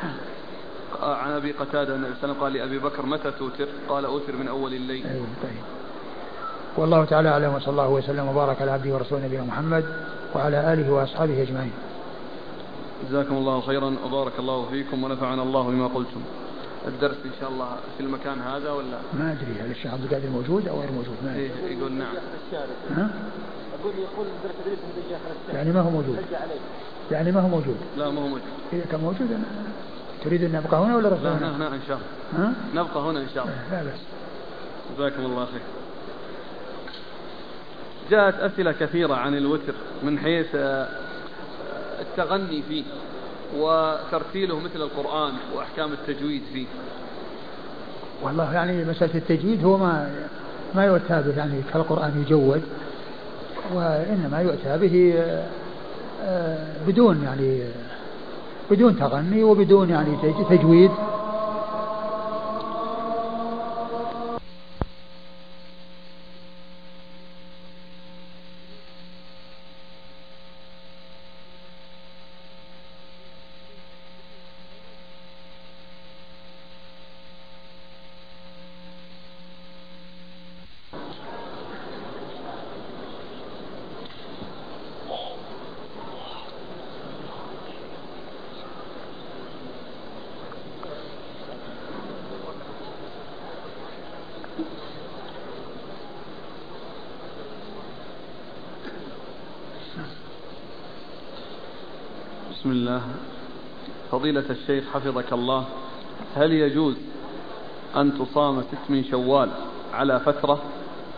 عن أبي قتادة النبي صلى الله عليه وسلم قال لأبي بكر متى توتر؟ قال أوتر من أول الليل. أيوه طيب. والله تعالى أعلم وصلى الله وسلم وبارك على عبده ورسوله نبينا محمد وعلى آله وأصحابه أجمعين. جزاكم الله خيرا وبارك الله فيكم ونفعنا الله بما قلتم. الدرس إن شاء الله في المكان هذا ولا؟ ما أدري هل الشيخ عبد القادر موجود أو غير موجود؟ ما أدري. إيه يقول نعم. ها؟ يقول يقول الدرس تدريس يعني ما هو موجود. يعني ما هو موجود. لا ما هو موجود. إذا كان موجود أنا تريد أن نبقى هنا ولا لا هنا هنا إن شاء الله. ها؟ نبقى هنا إن شاء الله. لا بأس. جزاكم الله خير. جاءت أسئلة كثيرة عن الوتر من حيث آه، التغني فيه وترتيله مثل القرآن وأحكام التجويد فيه. والله يعني مسألة التجويد هو ما ما يؤتى به يعني كالقرآن يجود وإنما يؤتى به آه، آه، بدون يعني بدون تغني وبدون يعني تجويد. الله. فضيلة الشيخ حفظك الله هل يجوز أن تصام ست من شوال على فترة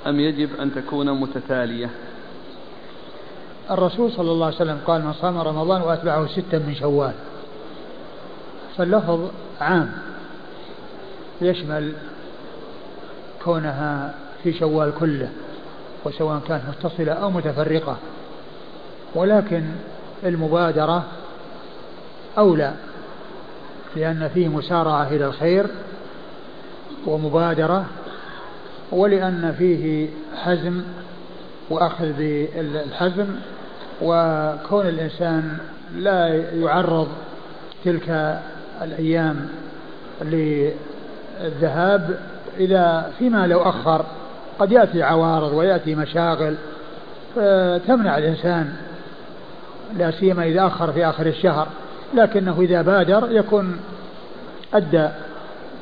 أم يجب أن تكون متتالية؟ الرسول صلى الله عليه وسلم قال من صام رمضان وأتبعه ستا من شوال فاللفظ عام. يشمل كونها في شوال كله وسواء كانت متصلة أو متفرقة. ولكن المبادرة أولى لأن فيه مسارعة إلى الخير ومبادرة ولأن فيه حزم وأخذ بالحزم وكون الإنسان لا يعرض تلك الأيام للذهاب إذا فيما لو أخر. قد يأتي عوارض ويأتي مشاغل فتمنع الإنسان لا سيما إذا أخر في آخر الشهر. لكنه إذا بادر يكون أدى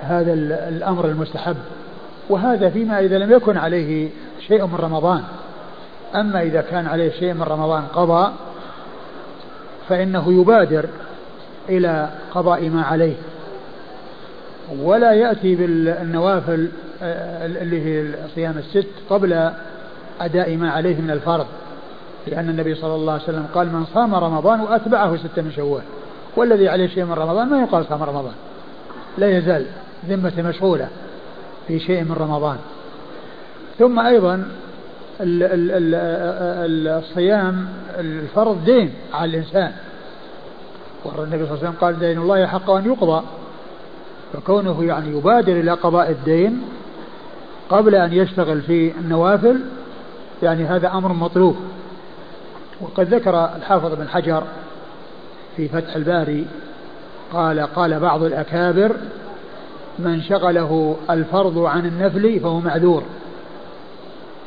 هذا الأمر المستحب. وهذا فيما إذا لم يكن عليه شيء من رمضان. أما إذا كان عليه شيء من رمضان قضاء فإنه يبادر إلى قضاء ما عليه. ولا يأتي بالنوافل آه، اللي هي صيام الست قبل أداء ما عليه من الفرض. لأن النبي صلى الله عليه وسلم قال من صام رمضان وأتبعه ستة من شوال. والذي عليه شيء من رمضان ما يقال صام رمضان. لا يزال ذمة مشغولة في شيء من رمضان. ثم أيضا الصيام الفرض دين على الإنسان. والنبي صلى الله عليه وسلم قال دين الله حق أن يقضى. فكونه يعني يبادر إلى قضاء الدين قبل أن يشتغل في النوافل يعني هذا أمر مطلوب. وقد ذكر الحافظ بن حجر في فتح الباري قال قال بعض الأكابر من شغله الفرض عن النفل فهو معذور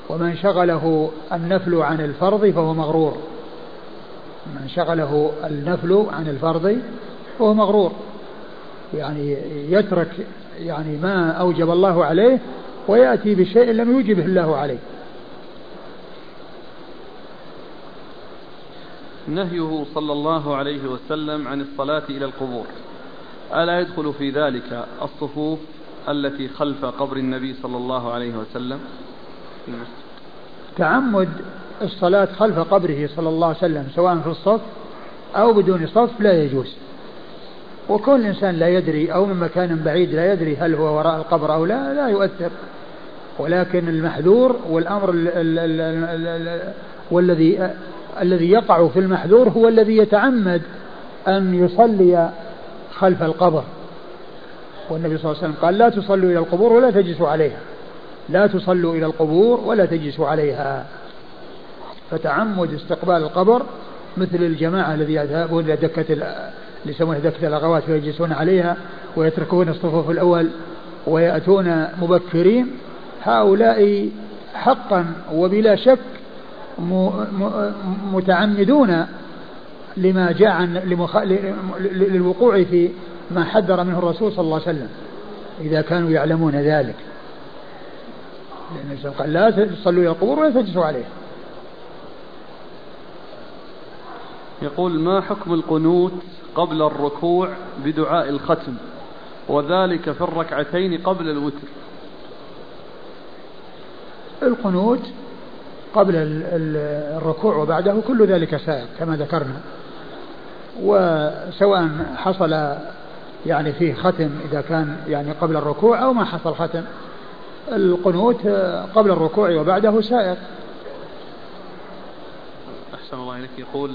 ومن شغله النفل عن الفرض فهو مغرور من شغله النفل عن الفرض فهو مغرور يعني يترك يعني ما أوجب الله عليه ويأتي بشيء لم يوجبه الله عليه. نهيه صلى الله عليه وسلم عن الصلاة إلى القبور. ألا يدخل في ذلك الصفوف التي خلف قبر النبي صلى الله عليه وسلم؟ تعمد الصلاة خلف قبره صلى الله عليه وسلم سواء في الصف أو بدون صف لا يجوز. وكل إنسان لا يدري أو من مكان بعيد لا يدري هل هو وراء القبر أو لا لا يؤثر. ولكن المحذور والأمر ال ال ال والذي الذي يقع في المحذور هو الذي يتعمد أن يصلي خلف القبر. والنبي صلى الله عليه وسلم قال لا تصلوا إلى القبور ولا تجلسوا عليها. لا تصلوا إلى القبور ولا تجلسوا عليها. فتعمد استقبال القبر مثل الجماعة الذي يذهبون إلى دكة اللي يسمونها دكة الأغوات ويجلسون عليها ويتركون الصفوف الأول ويأتون مبكرين. هؤلاء حقا وبلا شك متعمدون لما جاء عن للوقوع في ما حذر منه الرسول صلى الله عليه وسلم إذا كانوا يعلمون ذلك. لأن قال لا تصلوا إلى القبور ولا تجلسوا عليها يقول ما حكم القنوت قبل الركوع بدعاء الختم وذلك في الركعتين قبل الوتر؟ القنوت قبل الركوع وبعده كل ذلك سائق كما ذكرنا. وسواء حصل يعني فيه ختم إذا كان يعني قبل الركوع أو ما حصل ختم القنوت قبل الركوع وبعده سائق. أحسن الله إليك. يقول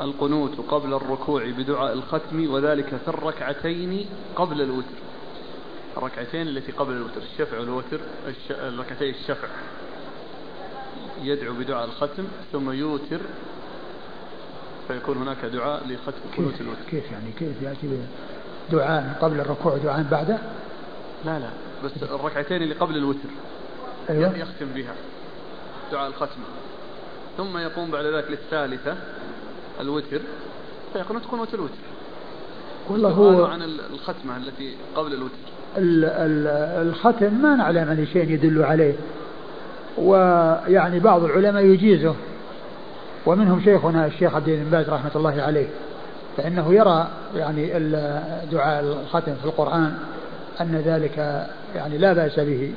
القنوت قبل الركوع بدعاء الختم وذلك في الركعتين قبل الوتر. الركعتين التي قبل الوتر الشفع والوتر الركعتي الشفع. يدعو بدعاء الختم ثم يوتر فيكون هناك دعاء لختم قنوت الوتر. كيف يعني؟ كيف يأتي دعاء قبل الركوع ودعاء بعده؟ لا لا بس الركعتين اللي قبل الوتر أيوة. يختم بها دعاء الختم. ثم يقوم بعد ذلك للثالثة الوتر فيقول قنوت الوتر. والله هو عن الختمة التي قبل الوتر. الختم ما نعلم عن شيء يدل عليه. ويعني بعض العلماء يجيزه ومنهم شيخنا الشيخ عبد البن باز رحمة الله عليه فإنه يرى يعني دعاء الختم في القرآن أن ذلك يعني لا بأس به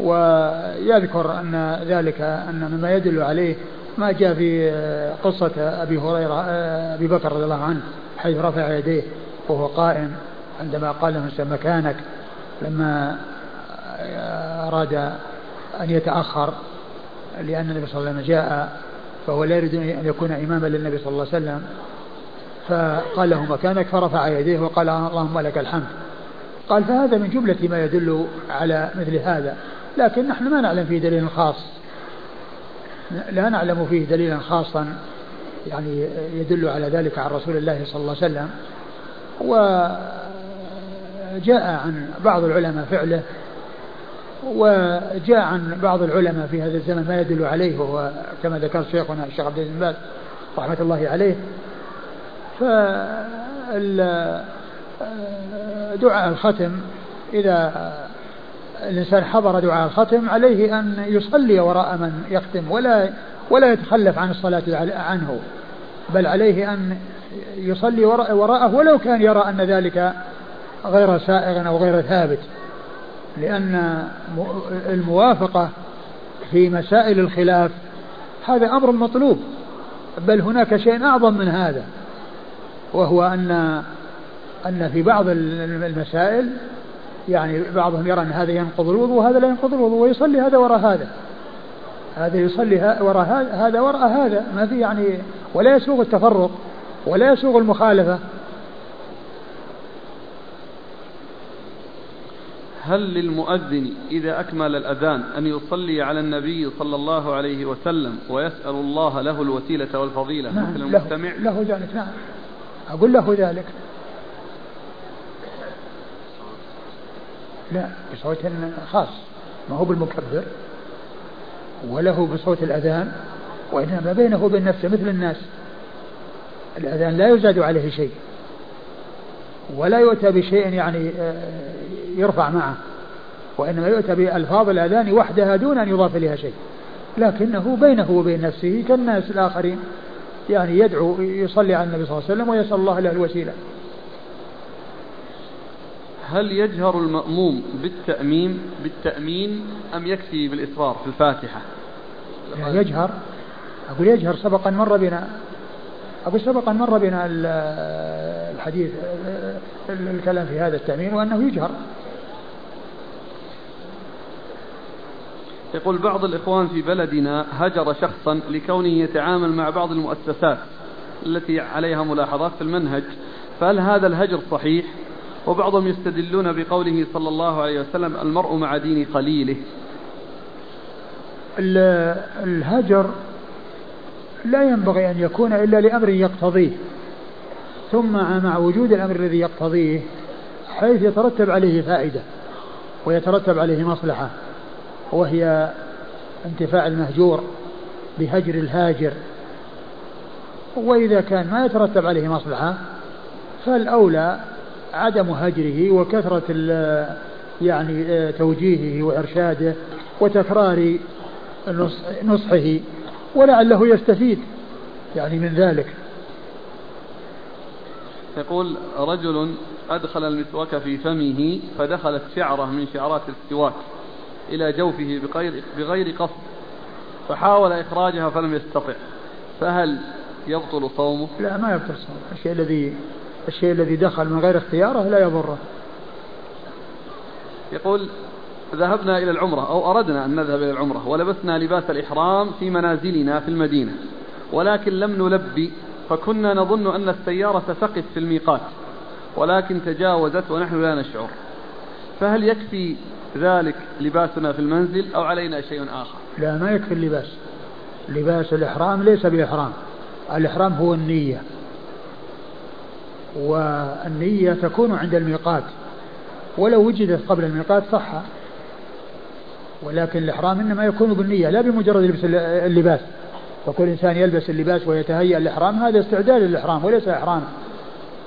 ويذكر أن ذلك أن مما يدل عليه ما جاء في قصة أبي هريرة أبي بكر رضي الله عنه حيث رفع يديه وهو قائم عندما قال له مكانك لما أراد أن يتأخر لأن النبي صلى الله عليه وسلم جاء فهو لا يريد أن يكون إماما للنبي صلى الله عليه وسلم. فقال له مكانك فرفع يديه وقال اللهم لك الحمد. قال فهذا من جملة ما يدل على مثل هذا. لكن نحن ما نعلم فيه دليل خاص. لا نعلم فيه دليلا خاصا يعني يدل على ذلك عن رسول الله صلى الله عليه وسلم. وجاء عن بعض العلماء فعله وجاء عن بعض العلماء في هذا الزمن ما يدل عليه وهو كما ذكر شيخنا الشيخ عبد العزيز باز رحمة الله عليه. دعاء الختم إذا الإنسان حضر دعاء الختم عليه أن يصلي وراء من يختم ولا ولا يتخلف عن الصلاة عنه بل عليه أن يصلي وراءه ولو كان يرى أن ذلك غير سائغ أو غير ثابت. لأن الموافقة في مسائل الخلاف هذا أمر مطلوب بل هناك شيء أعظم من هذا وهو أن أن في بعض المسائل يعني بعضهم يرى أن هذا ينقض الوضوء وهذا لا ينقض الوضوء ويصلي هذا وراء هذا هذا يصلي وراء هذا وراء هذا ما في يعني ولا يسوغ التفرق ولا يسوغ المخالفة. هل للمؤذن إذا أكمل الأذان أن يصلي على النبي صلى الله عليه وسلم ويسأل الله له الوسيلة والفضيلة نعم مثل المستمع؟ له, له ذلك نعم. أقول له ذلك. لا بصوت خاص ما هو بالمكبر وله بصوت الأذان وإنما بينه وبين نفسه مثل الناس. الأذان لا يزاد عليه شيء. ولا يؤتى بشيء يعني آه، يرفع معه. وإنما يؤتى بألفاظ الأذان وحدها دون أن يضاف إليها شيء. لكنه بينه وبين نفسه كالناس الآخرين. يعني يدعو يصلي على النبي صلى الله عليه وسلم ويسأل الله له الوسيلة. هل يجهر المأموم بالتأميم بالتأمين أم يكفي بالإصرار في الفاتحة؟ يعني يجهر. أقول يجهر سبقا مر بنا. أقول سبقا مر بنا الحديث الكلام في هذا التأمين وأنه يجهر. يقول بعض الإخوان في بلدنا هجر شخصا لكونه يتعامل مع بعض المؤسسات التي عليها ملاحظات في المنهج فهل هذا الهجر صحيح؟ وبعضهم يستدلون بقوله صلى الله عليه وسلم المرء مع دين قليله. الهجر لا ينبغي أن يكون إلا لأمر يقتضيه. ثم مع وجود الأمر الذي يقتضيه حيث يترتب عليه فائدة ويترتب عليه مصلحة وهي انتفاع المهجور بهجر الهاجر. وإذا كان ما يترتب عليه مصلحة فالأولى عدم هجره وكثرة يعني آه، توجيهه وإرشاده وتكرار نصحه. ولعله يستفيد يعني من ذلك. يقول رجل أدخل المسواك في فمه فدخلت شعرة من شعرات السواك إلى جوفه بغير, بغير قصد فحاول إخراجها فلم يستطع. فهل يبطل صومه؟ لا ما يبطل صومه. الشيء الذي الشيء الذي دخل من غير اختياره لا يضره. يقول ذهبنا إلى العمرة أو أردنا أن نذهب إلى العمرة ولبسنا لباس الإحرام في منازلنا في المدينة. ولكن لم نلبي فكنا نظن أن السيارة تقف في الميقات ولكن تجاوزت ونحن لا نشعر. فهل يكفي ذلك لباسنا في المنزل أو علينا شيء آخر؟ لا ما يكفي اللباس. لباس الإحرام ليس بإحرام. الإحرام هو النية. والنية تكون عند الميقات. ولو وجدت قبل الميقات صح ولكن الإحرام إنما يكون بالنية لا بمجرد لبس اللباس. فكل إنسان يلبس اللباس ويتهيأ الإحرام هذا استعداد للإحرام وليس إحرام.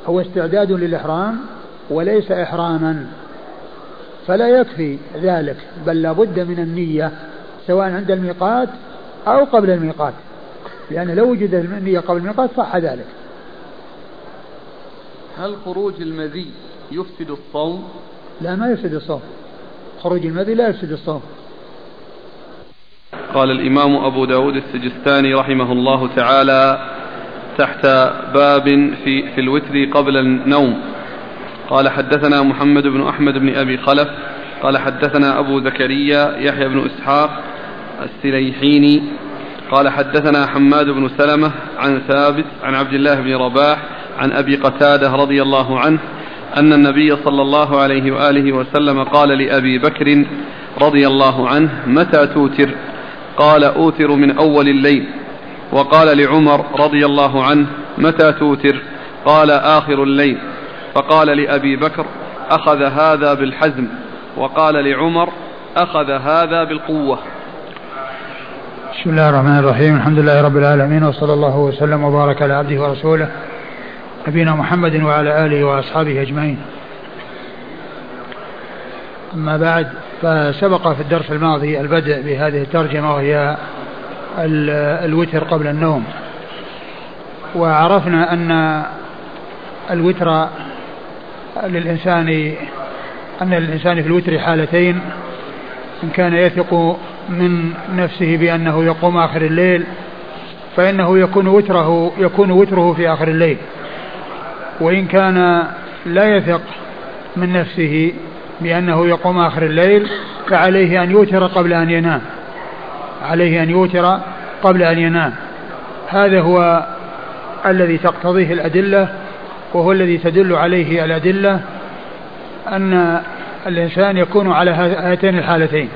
هو استعداد للإحرام وليس إحراما. فلا يكفي ذلك بل لابد من النية سواء عند الميقات أو قبل الميقات. لأن لو وجد النية قبل الميقات صح ذلك. هل خروج المذي يفسد الصوم؟ لا ما يفسد الصوم. خروج المذي لا يفسد الصوم. قال الإمام أبو داود السجستاني رحمه الله تعالى تحت باب في, في الوتر قبل النوم. قال حدثنا محمد بن أحمد بن أبي خلف قال حدثنا أبو زكريا يحيى بن إسحاق السليحيني قال حدثنا حماد بن سلمة عن ثابت عن عبد الله بن رباح عن أبي قتادة رضي الله عنه أن النبي صلى الله عليه وآله وسلم قال لأبي بكر رضي الله عنه متى توتر؟ قال أوتر من أول الليل. وقال لعمر رضي الله عنه متى توتر قال آخر الليل. فقال لأبي بكر أخذ هذا بالحزم. وقال لعمر أخذ هذا بالقوة. بسم الله الرحمن الرحيم. الحمد لله رب العالمين وصلى الله وسلم وبارك على عبده ورسوله نبينا محمد وعلى آله وأصحابه أجمعين. أما بعد فسبق في الدرس الماضي البدء بهذه الترجمة وهي الوتر قبل النوم. وعرفنا أن الوتر للإنسان أن للإنسان في الوتر حالتين إن كان يثق من نفسه بأنه يقوم آخر الليل فإنه يكون وتره يكون وتره في آخر الليل. وإن كان لا يثق من نفسه بأنه يقوم آخر الليل فعليه أن يوتر قبل أن ينام. عليه أن يوتر قبل أن ينام. هذا هو الذي تقتضيه الأدلة وهو الذي تدل عليه الأدلة أن الإنسان يكون على هاتين الحالتين.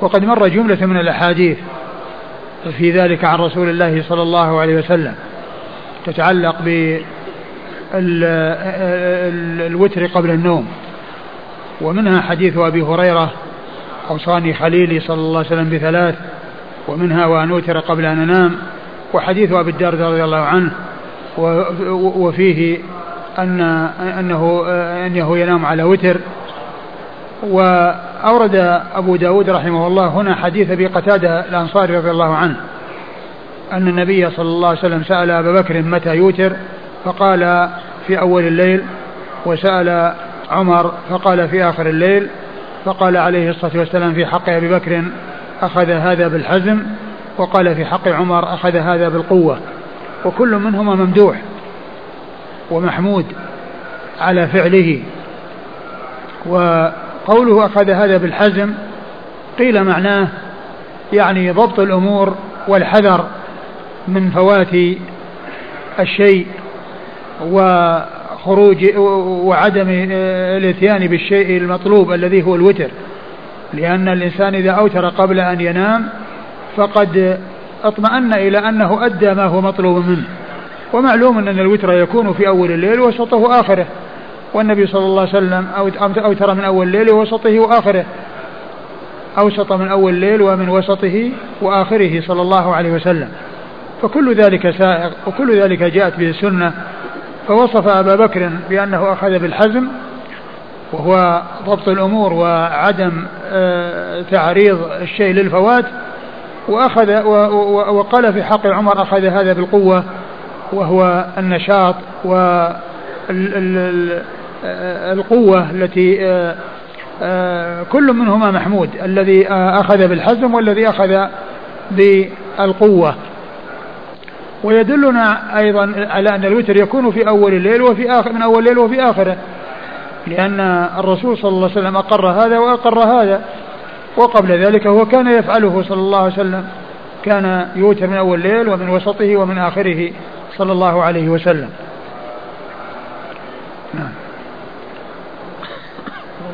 وقد مر جملة من الأحاديث في ذلك عن رسول الله صلى الله عليه وسلم تتعلق بالوتر قبل النوم. ومنها حديث أبي هريرة أوصاني خليلي صلى الله عليه وسلم بثلاث ومنها وأن أوتر قبل أن أنام وحديث أبي الدرداء رضي الله عنه وفيه أن أنه أنه ينام على وتر. وأورد أبو داود رحمه الله هنا حديث أبي قتادة الأنصاري رضي الله عنه أن النبي صلى الله عليه وسلم سأل أبا بكر متى يوتر فقال في أول الليل وسأل عمر فقال في آخر الليل فقال عليه الصلاة والسلام في حق أبي بكر أخذ هذا بالحزم وقال في حق عمر أخذ هذا بالقوة. وكل منهما ممدوح ومحمود على فعله. وقوله أخذ هذا بالحزم قيل معناه يعني ضبط الأمور والحذر من فوات الشيء. وخروج وعدم الاتيان بالشيء المطلوب الذي هو الوتر. لأن الإنسان إذا أوتر قبل أن ينام فقد اطمأن إلى أنه أدى ما هو مطلوب منه. ومعلوم أن الوتر يكون في أول الليل وسطه آخره. والنبي صلى الله عليه وسلم أوتر من أول الليل ووسطه وآخره. أوسط من أول الليل ومن وسطه وآخره صلى الله عليه وسلم. فكل ذلك سائغ وكل ذلك جاءت به السنة. فوصف أبا بكر بأنه أخذ بالحزم وهو ضبط الأمور وعدم آه، تعريض الشيء للفوات وأخذ وقال في حق عمر أخذ هذا بالقوة وهو النشاط والقوة التي آه، آه، كل منهما محمود الذي أخذ بالحزم والذي أخذ بالقوة. ويدلنا أيضا على أن الوتر يكون في أول الليل وفي آخر من أول الليل وفي آخره. لأن الرسول صلى الله عليه وسلم أقر هذا وأقر هذا. وقبل ذلك هو كان يفعله صلى الله عليه وسلم. كان يوتر من أول الليل ومن وسطه ومن آخره صلى الله عليه وسلم. نعم.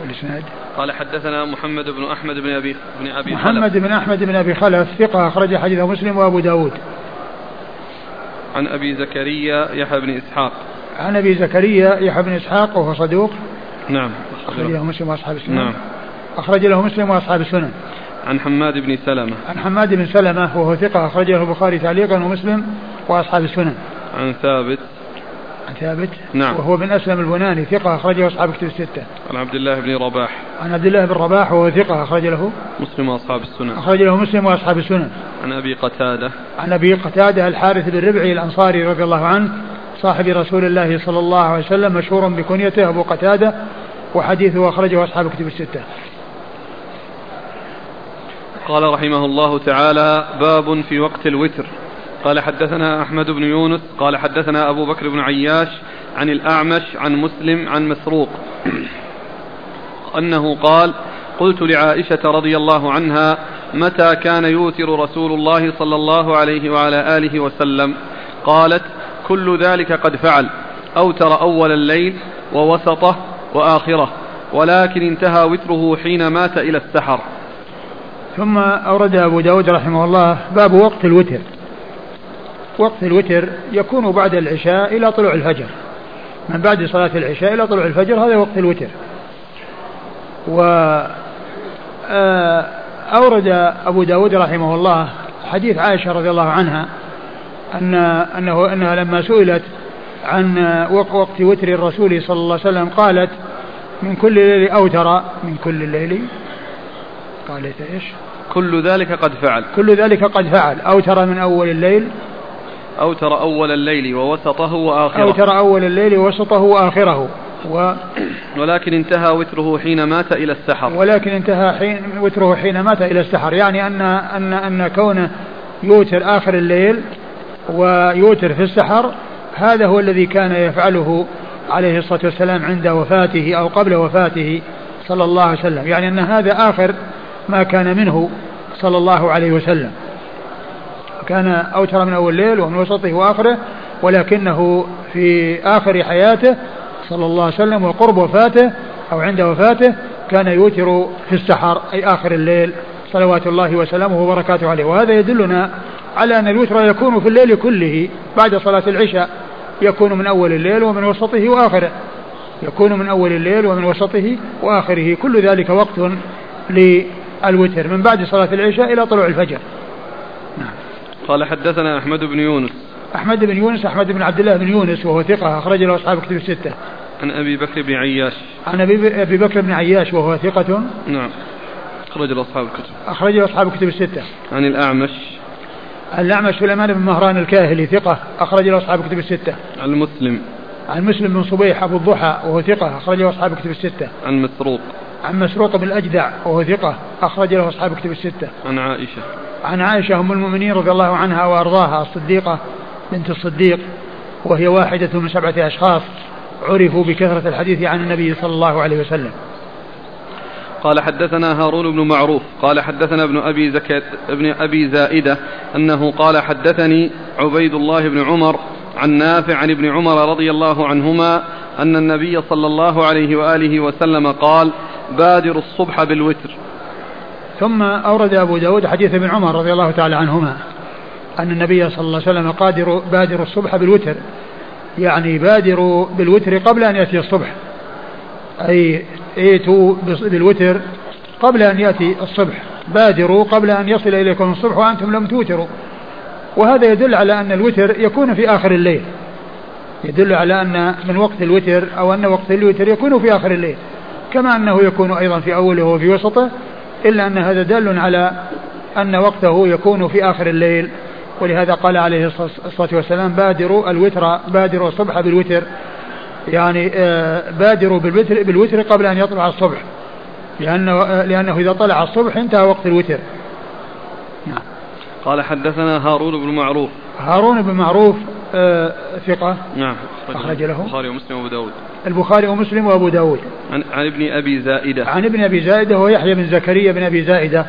الإسناد قال حدثنا محمد بن أحمد بن أبي بن أبي محمد خلف. بن أحمد بن أبي خلف ثقة أخرج حديثه مسلم وأبو داود. عن أبي زكريا يحيى بن إسحاق. عن أبي زكريا يحيى بن إسحاق وهو صدوق. نعم. أخرج له مسلم وأصحاب السنن. نعم. أخرج له مسلم وأصحاب السنن. عن حماد بن سلمة. عن حماد بن سلمة وهو ثقة أخرج له البخاري تعليقا ومسلم وأصحاب السنن. عن ثابت. عن ثابت نعم. وهو بن أسلم البناني ثقة أخرجه أصحاب كتب الستة. عن عبد الله بن رباح. عن عبد الله بن رباح وهو ثقة أخرج له. مسلم وأصحاب السنن. أخرج له مسلم وأصحاب السنن. عن أبي قتادة. عن أبي قتادة الحارث بن ربعي الأنصاري رضي الله عنه صاحب رسول الله صلى الله عليه وسلم مشهور بكنيته أبو قتادة وحديثه أخرجه أصحاب كتب الستة. قال رحمه الله تعالى باب في وقت الوتر. قال حدثنا أحمد بن يونس قال حدثنا أبو بكر بن عياش عن الأعمش عن مسلم عن مسروق أنه قال قلت لعائشة رضي الله عنها متى كان يوتر رسول الله صلى الله عليه وعلى آله وسلم؟ قالت كل ذلك قد فعل أوتر أول الليل ووسطه وآخره ولكن انتهى وتره حين مات إلى السحر. ثم أورد أبو داود رحمه الله باب وقت الوتر. وقت الوتر يكون بعد العشاء إلى طلوع الفجر. من بعد صلاة العشاء إلى طلوع الفجر هذا وقت الوتر. و آه، أورد أبو داود رحمه الله حديث عائشة رضي الله عنها أن أنه أنها لما سئلت عن وقت وتر الرسول صلى الله عليه وسلم قالت من كل ليل أوتر. من كل الليل قالت إيش؟ كل ذلك قد فعل. كل ذلك قد فعل. أوتر من أول الليل أوتر أول الليل ووسطه وآخره. أوتر أول الليل ووسطه وآخره. و ولكن انتهى وتره حين مات إلى السحر. ولكن انتهى حين وتره حين مات إلى السحر. يعني أن أن أن كونه يوتر آخر الليل ويوتر في السحر هذا هو الذي كان يفعله عليه الصلاة والسلام عند وفاته أو قبل وفاته صلى الله عليه وسلم. يعني أن هذا آخر ما كان منه صلى الله عليه وسلم. كان أوتر من أول الليل ومن وسطه وآخره ولكنه في آخر حياته صلى الله عليه وسلم وقرب وفاته أو عند وفاته كان يوتر في السحر أي آخر الليل. صلوات الله وسلامه وبركاته عليه. وهذا يدلنا على أن الوتر يكون في الليل كله بعد صلاة العشاء. يكون من أول الليل ومن وسطه وآخره. يكون من أول الليل ومن وسطه وآخره. كل ذلك وقت للوتر من بعد صلاة العشاء إلى طلوع الفجر. قال حدثنا أحمد بن يونس. أحمد بن يونس أحمد بن عبد الله بن يونس وهو ثقة أخرج له أصحاب كتب الستة. عن أبي بكر بن عياش. عن أبي بكر بن عياش وهو ثقة. نعم. أخرج له أصحاب الكتب. أخرج له أصحاب الكتب الستة. عن الأعمش. الأعمش سليمان بن مهران الكاهلي ثقة أخرج له أصحاب الكتب الستة. عن مسلم. عن مسلم بن صبيح أبو الضحى وهو ثقة أخرج له أصحاب الكتب الستة. عن مسروق. عن مسروق بن الأجدع وهو ثقة أخرج له أصحاب الكتب الستة. عن عائشة. عن عائشة أم المؤمنين رضي الله عنها وأرضاها الصديقة بنت الصديق وهي واحدة من سبعة أشخاص عرفوا بكثرة الحديث عن النبي صلى الله عليه وسلم. قال حدثنا هارون بن معروف قال حدثنا ابن أبي زكاة ابن أبي زائدة أنه قال حدثني عبيد الله بن عمر عن نافع عن ابن عمر رضي الله عنهما أن النبي صلى الله عليه وآله وسلم قال بادر الصبح بالوتر. ثم أورد أبو داود حديث ابن عمر رضي الله تعالى عنهما أن النبي صلى الله عليه وسلم قادر بادر الصبح بالوتر. يعني بادروا بالوتر قبل أن يأتي الصبح. أي ائتوا بالوتر قبل أن يأتي الصبح. بادروا قبل أن يصل إليكم الصبح وأنتم لم توتروا. وهذا يدل على أن الوتر يكون في آخر الليل. يدل على أن من وقت الوتر أو أن وقت الوتر يكون في آخر الليل. كما أنه يكون أيضا في أوله وفي وسطه إلا أن هذا دال على أن وقته يكون في آخر الليل. ولهذا قال عليه الصلاة والسلام بادروا الوتر بادروا الصبح بالوتر. يعني آه، بادروا بالوتر, بالوتر قبل أن يطلع الصبح. لأنه, لأنه إذا طلع الصبح انتهى وقت الوتر. نعم. قال حدثنا هارون بن معروف. هارون بن معروف آه ثقة. نعم. أخرج له. البخاري ومسلم وأبو داود. البخاري ومسلم وأبو داود عن, عن ابن أبي زائدة عن ابن أبي زائدة هو يحيى بن زكريا بن أبي زائدة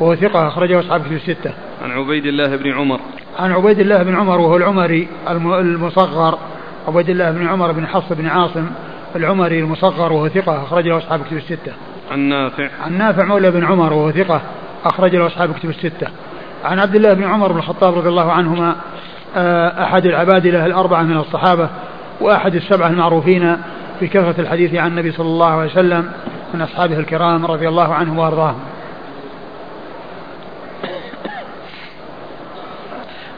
وهو ثقة أخرجه أصحاب في الستة عن عبيد الله بن عمر عن عبيد الله بن عمر وهو العمري المصغر عبيد الله بن عمر بن حفص بن عاصم العمري المصغر وهو ثقة أخرج له أصحاب كتب الستة. عن نافع. عن نافع مولى بن عمر وهو ثقة أخرج له أصحاب كتب الستة. عن عبد الله بن عمر بن الخطاب رضي الله عنهما آه، أحد العبادلة الأربعة من الصحابة وأحد السبعة المعروفين بكثرة الحديث عن النبي صلى الله عليه وسلم من أصحابه الكرام رضي الله عنهم وأرضاهم.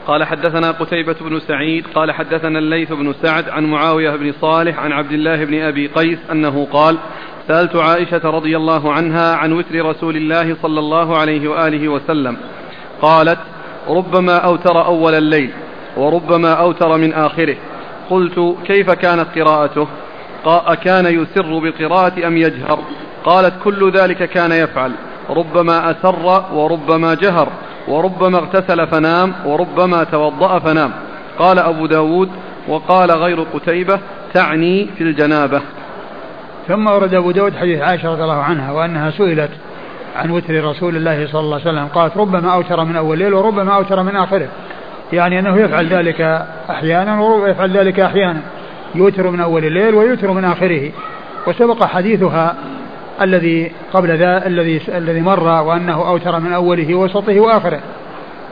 قال حدثنا قتيبة بن سعيد قال حدثنا الليث بن سعد عن معاوية بن صالح عن عبد الله بن أبي قيس أنه قال سألت عائشة رضي الله عنها عن وتر رسول الله صلى الله عليه وآله وسلم. قالت ربما أوتر أول الليل وربما أوتر من آخره. قلت كيف كانت قراءته؟ أكان يسر بالقراءة أم يجهر. قالت كل ذلك كان يفعل. ربما أسر وربما جهر. وربما اغتسل فنام. وربما توضأ فنام. قال أبو داود وقال غير قتيبة تعني في الجنابة. ثم ورد أبو داود حديث عائشة رضي الله عنها وأنها سئلت عن وتر رسول الله صلى الله عليه وسلم. قالت ربما أوتر من أول الليل وربما أوتر من آخره. يعني أنه يفعل ذلك أحيانا ويفعل ذلك أحيانا. يوتر من أول الليل ويوتر من آخره. وسبق حديثها الذي قبل ذا الذي الذي مر وأنه أوتر من أوله وسطه وآخره.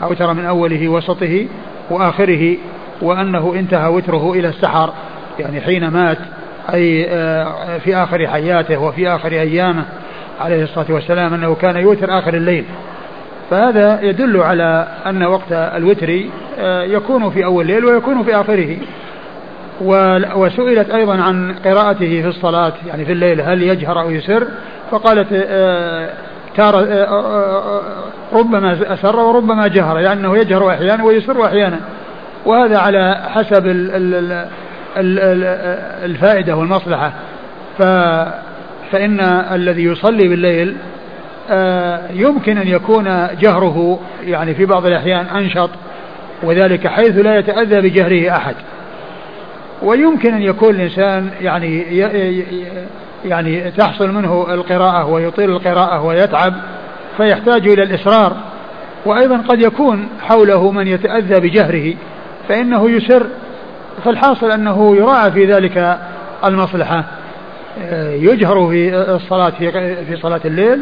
أوتر من أوله وسطه وآخره وأنه انتهى وتره إلى السحر. يعني حين مات أي آه، في آخر حياته وفي آخر أيامه عليه الصلاة والسلام أنه كان يوتر آخر الليل. فهذا يدل على أن وقت الوتر آه، يكون في أول الليل ويكون في آخره. وسئلت أيضا عن قراءته في الصلاة يعني في الليل هل يجهر أو يسر؟ فقالت آه، تارة ربما أسر وربما جهر لأنه يجهر أحيانا ويسر أحيانا. وهذا على حسب الفائدة والمصلحة. فإن الذي يصلي بالليل آه، يمكن أن يكون جهره يعني في بعض الأحيان أنشط وذلك حيث لا يتأذى بجهره أحد. ويمكن أن يكون الإنسان يعني يعني تحصل منه القراءة ويطيل القراءة ويتعب فيحتاج إلى الإصرار. وأيضا قد يكون حوله من يتأذى بجهره فإنه يسر. فالحاصل أنه يراعى في ذلك المصلحة. يجهر في الصلاة في صلاة الليل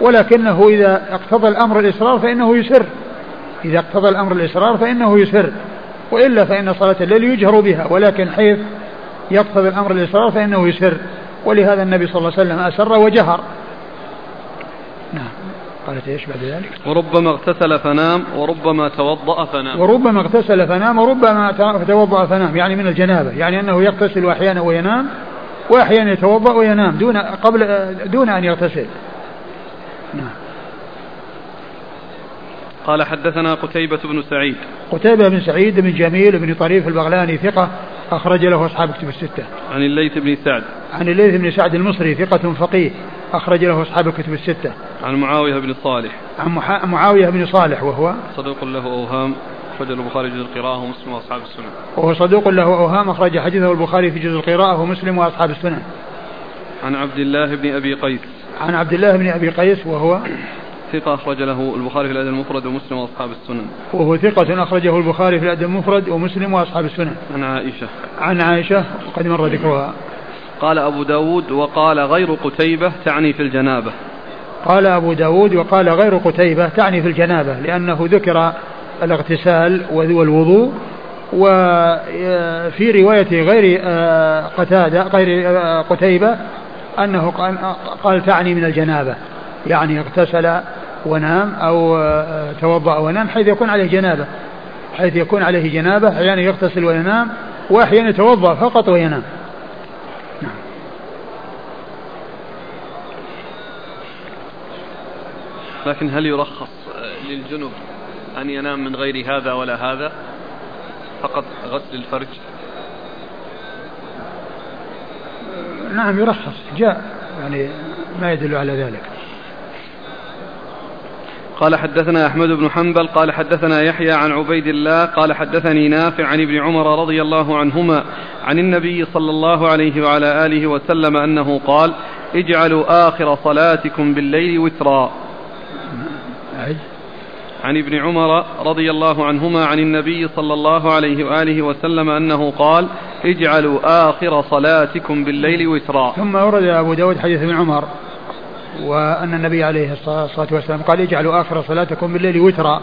ولكنه إذا اقتضى الأمر الإصرار فإنه يسر. إذا اقتضى الأمر الإصرار فإنه يسر. وإلا فإن صلاة الليل يجهر بها ولكن حيث يقتضي الأمر الإصرار فإنه يسر. ولهذا النبي صلى الله عليه وسلم أسر وجهر. نعم. قالت إيش بعد ذلك؟ وربما اغتسل فنام وربما توضأ فنام. وربما اغتسل فنام وربما توضأ فنام يعني من الجنابة يعني أنه يغتسل أحيانا وينام وأحيانا يتوضأ وينام دون قبل دون أن يغتسل. نعم. قال حدثنا قتيبة بن سعيد قتيبة بن سعيد بن جميل بن طريف البغلاني ثقة أخرج له أصحاب كتب الستة. عن الليث بن سعد. عن الليث بن سعد المصري ثقة فقيه أخرج له أصحاب الكتب الستة. عن معاوية بن صالح. عن معاوية بن صالح وهو صدوق له أوهام أخرج البخاري في جزء القراءة ومسلم وأصحاب السنن. وهو صدوق له أوهام أخرج حديثه البخاري في جزء القراءة ومسلم وأصحاب السنن. عن عبد الله بن أبي قيس. عن عبد الله بن أبي قيس وهو ثقة أخرج له البخاري في الأدب المفرد ومسلم وأصحاب السنن. وهو ثقة أخرجه البخاري في الأدب المفرد ومسلم وأصحاب السنن. عن عائشة. عن عائشة وقد مر ذكرها. قال أبو داود وقال غير قتيبة تعني في الجنابة. قال أبو داود وقال غير قتيبة تعني في الجنابة لأنه ذكر الاغتسال والوضوء وفي رواية غير آه، قتادة غير آه، قتيبة أنه قال تعني من الجنابة يعني اغتسل ونام أو آه، توضأ ونام حيث يكون عليه جنابة. حيث يكون عليه جنابة أحيانا يغتسل وينام وأحيانا يتوضأ فقط وينام. نعم. لكن هل يرخص آه، للجنب أن ينام من غير هذا ولا هذا؟ فقط غسل الفرج؟ نعم يرخص. جاء يعني ما يدل على ذلك. قال حدثنا أحمد بن حنبل قال حدثنا يحيى عن عبيد الله قال حدثني نافع عن ابن عمر رضي الله عنهما عن النبي صلى الله عليه وعلى آله وسلم أنه قال اجعلوا آخر صلاتكم بالليل وترا. عن ابن عمر رضي الله عنهما عن النبي صلى الله عليه وآله وسلم أنه قال اجعلوا آخر صلاتكم بالليل وترا. ثم ورد أبو داود حديث ابن عمر. وأن النبي عليه الصلاة والسلام قال اجعلوا آخر صلاتكم بالليل وترا.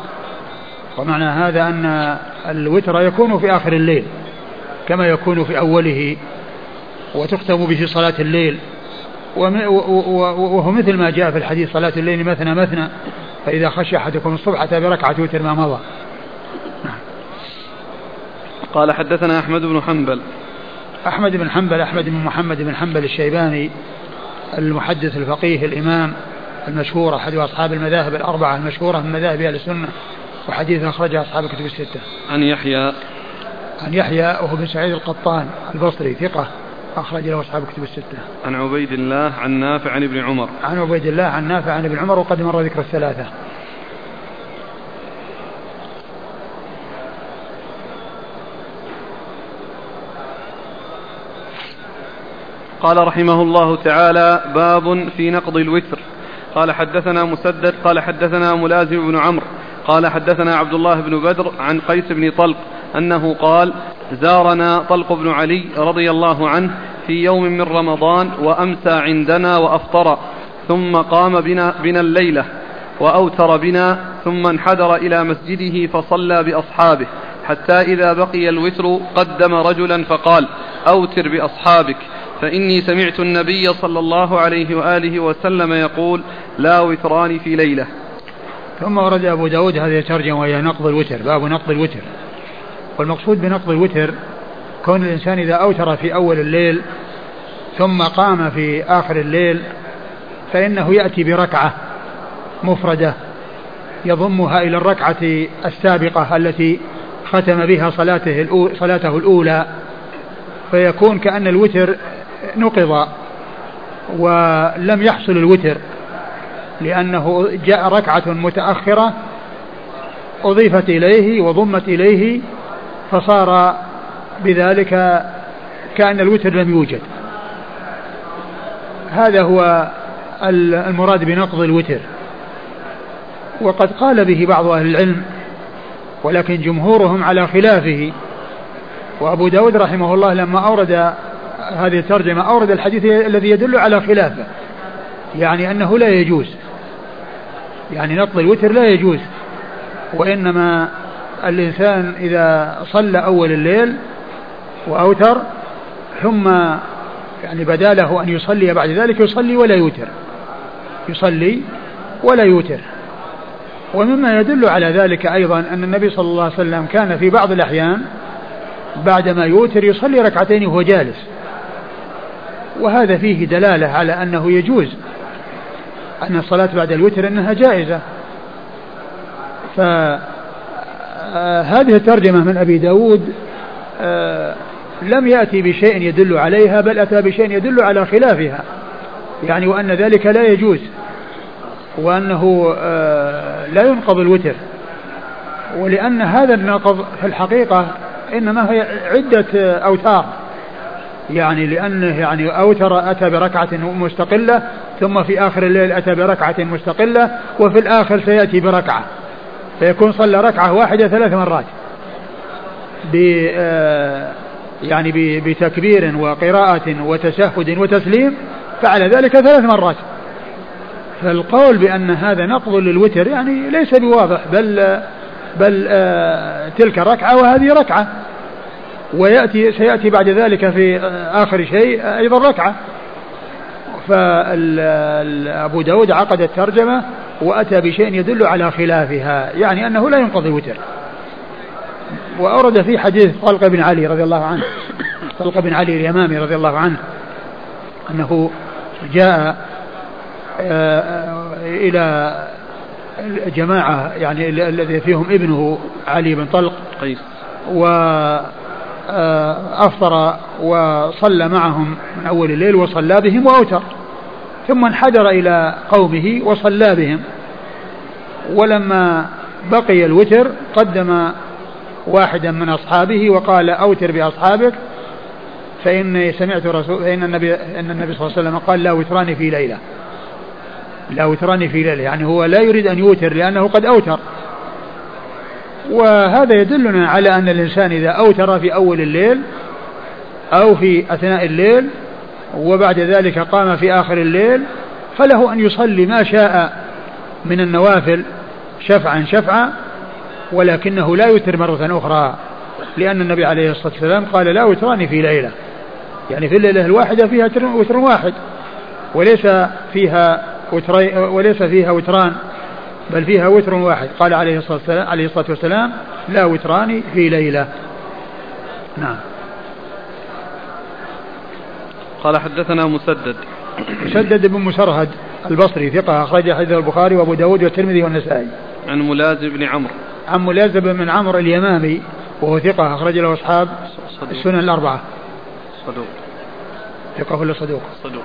ومعنى هذا أن الوتر يكون في آخر الليل كما يكون في أوله وتختم به صلاة الليل. وهو مثل ما جاء في الحديث صلاة الليل مثنى مثنى فإذا خشي أحدكم الصبح أتى بركعة وتر ما مضى. قال حدثنا أحمد بن حنبل. أحمد بن حنبل أحمد بن محمد بن حنبل الشيباني المحدث الفقيه الإمام المشهور أحد أصحاب المذاهب الأربعة المشهورة من مذاهب أهل السنة وحديث أخرجه أصحاب الكتب الستة. عن يحيى عن يحيى وهو بن سعيد القطان البصري ثقة أخرج له أصحاب كتب الستة. عن عبيد الله عن نافع عن ابن عمر. عن عبيد الله عن نافع عن ابن عمر وقد مر ذكر الثلاثة. قال رحمه الله تعالى باب في نقض الوتر. قال حدثنا مسدد قال حدثنا ملازم بن عمرو قال حدثنا عبد الله بن بدر عن قيس بن طلق أنه قال زارنا طلق بن علي رضي الله عنه في يوم من رمضان وأمسى عندنا وأفطر ثم قام بنا, بنا الليلة وأوتر بنا ثم انحدر إلى مسجده فصلى بأصحابه حتى إذا بقي الوتر قدم رجلا فقال أوتر بأصحابك فإني سمعت النبي صلى الله عليه وآله وسلم يقول لا وتران في ليلة. ثم ورد أبو داود هذه الترجمة وهي نقض الوتر باب نقض الوتر. والمقصود بنقض الوتر كون الإنسان إذا أوتر في أول الليل ثم قام في آخر الليل فإنه يأتي بركعة مفردة يضمها إلى الركعة السابقة التي ختم بها صلاته صلاته الأولى فيكون كأن الوتر نقض ولم يحصل الوتر لأنه جاء ركعة متأخرة أضيفت إليه وضمت إليه فصار بذلك كأن الوتر لم يوجد. هذا هو المراد بنقض الوتر. وقد قال به بعض أهل العلم ولكن جمهورهم على خلافه. وأبو داود رحمه الله لما أورد هذه الترجمة أورد الحديث الذي يدل على خلافه. يعني أنه لا يجوز. يعني نقض الوتر لا يجوز. وإنما الإنسان إذا صلى أول الليل وأوتر ثم يعني بدا له أن يصلي بعد ذلك يصلي ولا يوتر. يصلي ولا يوتر. ومما يدل على ذلك أيضا أن النبي صلى الله عليه وسلم كان في بعض الأحيان بعدما يوتر يصلي ركعتين وهو جالس. وهذا فيه دلالة على أنه يجوز أن الصلاة بعد الوتر أنها جائزة. فهذه الترجمة من أبي داود آه، لم يأتي بشيء يدل عليها بل أتى بشيء يدل على خلافها. يعني وأن ذلك لا يجوز وأنه آه، لا ينقض الوتر. ولأن هذا النقض في الحقيقة إنما هي عدة أوتار. يعني لأنه يعني أوتر أتى بركعة مستقلة ثم في آخر الليل أتى بركعة مستقلة وفي الآخر سيأتي بركعة. فيكون صلى ركعة واحدة ثلاث مرات. ب آه، يعني بتكبير وقراءة وتشهد وتسليم فعل ذلك ثلاث مرات. فالقول بأن هذا نقض للوتر يعني ليس بواضح بل بل آه، تلك ركعة وهذه ركعة. ويأتي سيأتي بعد ذلك في آخر شيء أيضا ركعة. فأبو داود عقد الترجمة وأتى بشيء يدل على خلافها يعني أنه لا ينقضي الوتر وأورد في حديث طلق بن علي رضي الله عنه طلق بن علي اليمامي رضي الله عنه أنه جاء آه، إلى جماعة يعني الذي فيهم ابنه علي بن طلق قيس. و أفطر وصلى معهم من أول الليل وصلى بهم وأوتر. ثم انحدر إلى قومه وصلى بهم. ولما بقي الوتر قدم واحدا من أصحابه وقال أوتر بأصحابك فإني سمعت رسول فإن النبي أن النبي صلى الله عليه وسلم قال لا وتران في ليلة. لا وتران في ليلة يعني هو لا يريد أن يوتر لأنه قد أوتر. وهذا يدلنا على أن الإنسان إذا أوتر في أول الليل أو في أثناء الليل وبعد ذلك قام في آخر الليل فله أن يصلي ما شاء من النوافل شفعا شفعا ولكنه لا يوتر مرة أخرى لأن النبي عليه الصلاة والسلام قال لا وتران في ليلة. يعني في الليلة الواحدة فيها وتر واحد وليس فيها وتري وليس فيها وتران. بل فيها وتر واحد. قال عليه الصلاة والسلام, عليه الصلاة والسلام لا وتران في ليلة. نعم. قال حدثنا مسدد. مسدد بن مسرهد البصري ثقة أخرج حديث البخاري وأبو داود والترمذي والنسائي. عن ملازم بن عمرو. عن ملازم بن عمرو اليمامي وهو ثقة أخرج له أصحاب. السنن الأربعة. صدوق. ثقة ولا صدوق؟ صدوق.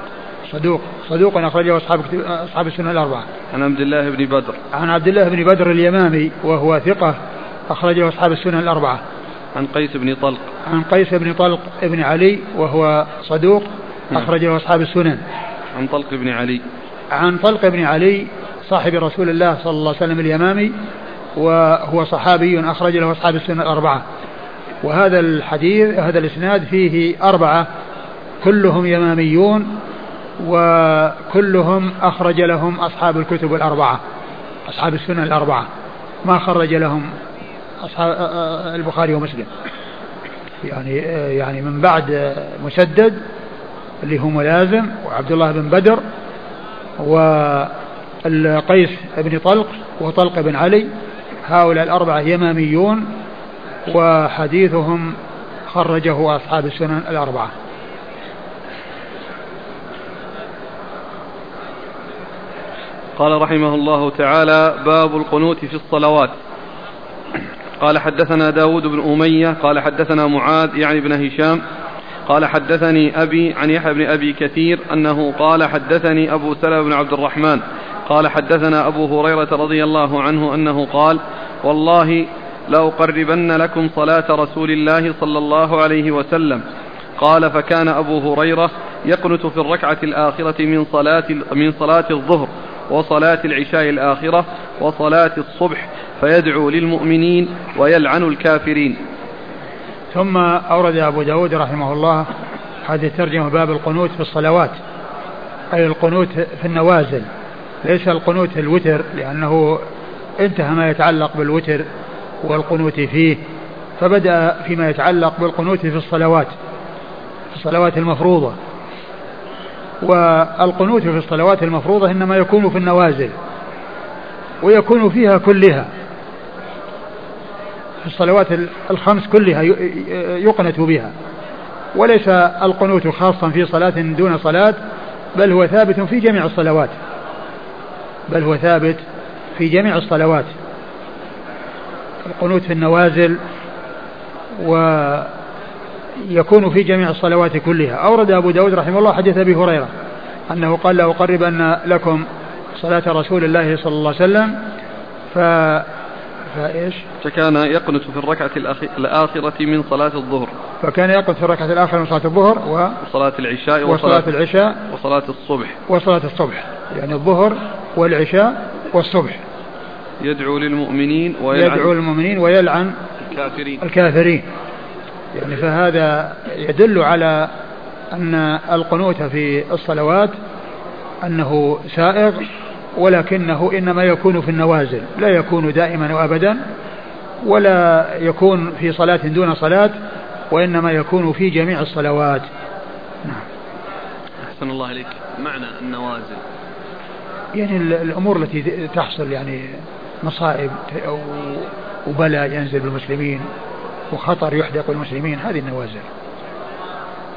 صدوق. صدوق أخرجه أصحاب أصحاب السنن الأربعة. عن عبد الله بن بدر. عن عبد الله بن بدر اليمامي وهو ثقة أخرجه أصحاب السنن الأربعة. عن قيس بن طلق. عن قيس بن طلق بن علي وهو صدوق نعم. أخرجه أصحاب السنن عن طلق بن علي. عن طلق بن علي صاحب رسول الله صلى الله عليه وسلم اليمامي وهو صحابي أخرج له أصحاب السنن الأربعة. وهذا الحديث هذا الإسناد فيه أربعة كلهم يماميون وكلهم أخرج لهم أصحاب الكتب الأربعة أصحاب السنن الأربعة ما خرج لهم أصحاب البخاري ومسلم. يعني يعني من بعد مسدد اللي هو ملازم وعبد الله بن بدر والقيس بن طلق وطلق بن علي هؤلاء الأربعة يماميون وحديثهم خرجه أصحاب السنن الأربعة. قال رحمه الله تعالى باب القنوت في الصلوات. قال حدثنا داود بن أمية قال حدثنا معاذ يعني بن هشام قال حدثني أبي عن يحيى بن أبي كثير أنه قال حدثني أبو سلمة بن عبد الرحمن قال حدثنا أبو هريرة رضي الله عنه أنه قال والله لأقربن لكم صلاة رسول الله صلى الله عليه وسلم. قال فكان أبو هريرة يقنت في الركعة الآخرة من صلاة من صلاة الظهر. وصلاة العشاء الآخرة وصلاة الصبح فيدعو للمؤمنين ويلعن الكافرين. ثم أورد أبو داود رحمه الله هذه الترجمة باب القنوت في الصلوات أي القنوت في النوازل. ليس القنوت الوتر لأنه انتهى ما يتعلق بالوتر والقنوت فيه فبدأ فيما يتعلق بالقنوت في الصلوات في الصلوات المفروضة. والقنوت في الصلوات المفروضة إنما يكون في النوازل ويكون فيها كلها. في الصلوات الخمس كلها يقنت بها. وليس القنوت خاصا في صلاة دون صلاة بل هو ثابت في جميع الصلوات. بل هو ثابت في جميع الصلوات. القنوت في النوازل ويكون في جميع الصلوات كلها. أورد أبو داود رحمه الله حديث أبي هريرة أنه قال لأقربن لكم صلاة رسول الله صلى الله عليه وسلم. ف فإيش؟ فكان يقنت في الركعة الآخرة من صلاة الظهر. فكان يقنت في الركعة الآخرة من صلاة الظهر و وصلاة العشاء وصلاة العشاء وصلاة الصبح. وصلاة الصبح. يعني الظهر والعشاء والصبح. يدعو للمؤمنين ويلعن يدعو للمؤمنين ويلعن الكافرين. الكافرين. يعني فهذا يدل على أن القنوت في الصلوات أنه سائغ ولكنه إنما يكون في النوازل لا يكون دائما وأبدا ولا يكون في صلاة دون صلاة وإنما يكون في جميع الصلوات. نعم. أحسن الله إليك. معنى النوازل؟ يعني الأمور التي تحصل يعني مصائب أو وبلاء ينزل بالمسلمين. وخطر يحدق بالمسلمين هذه النوازل.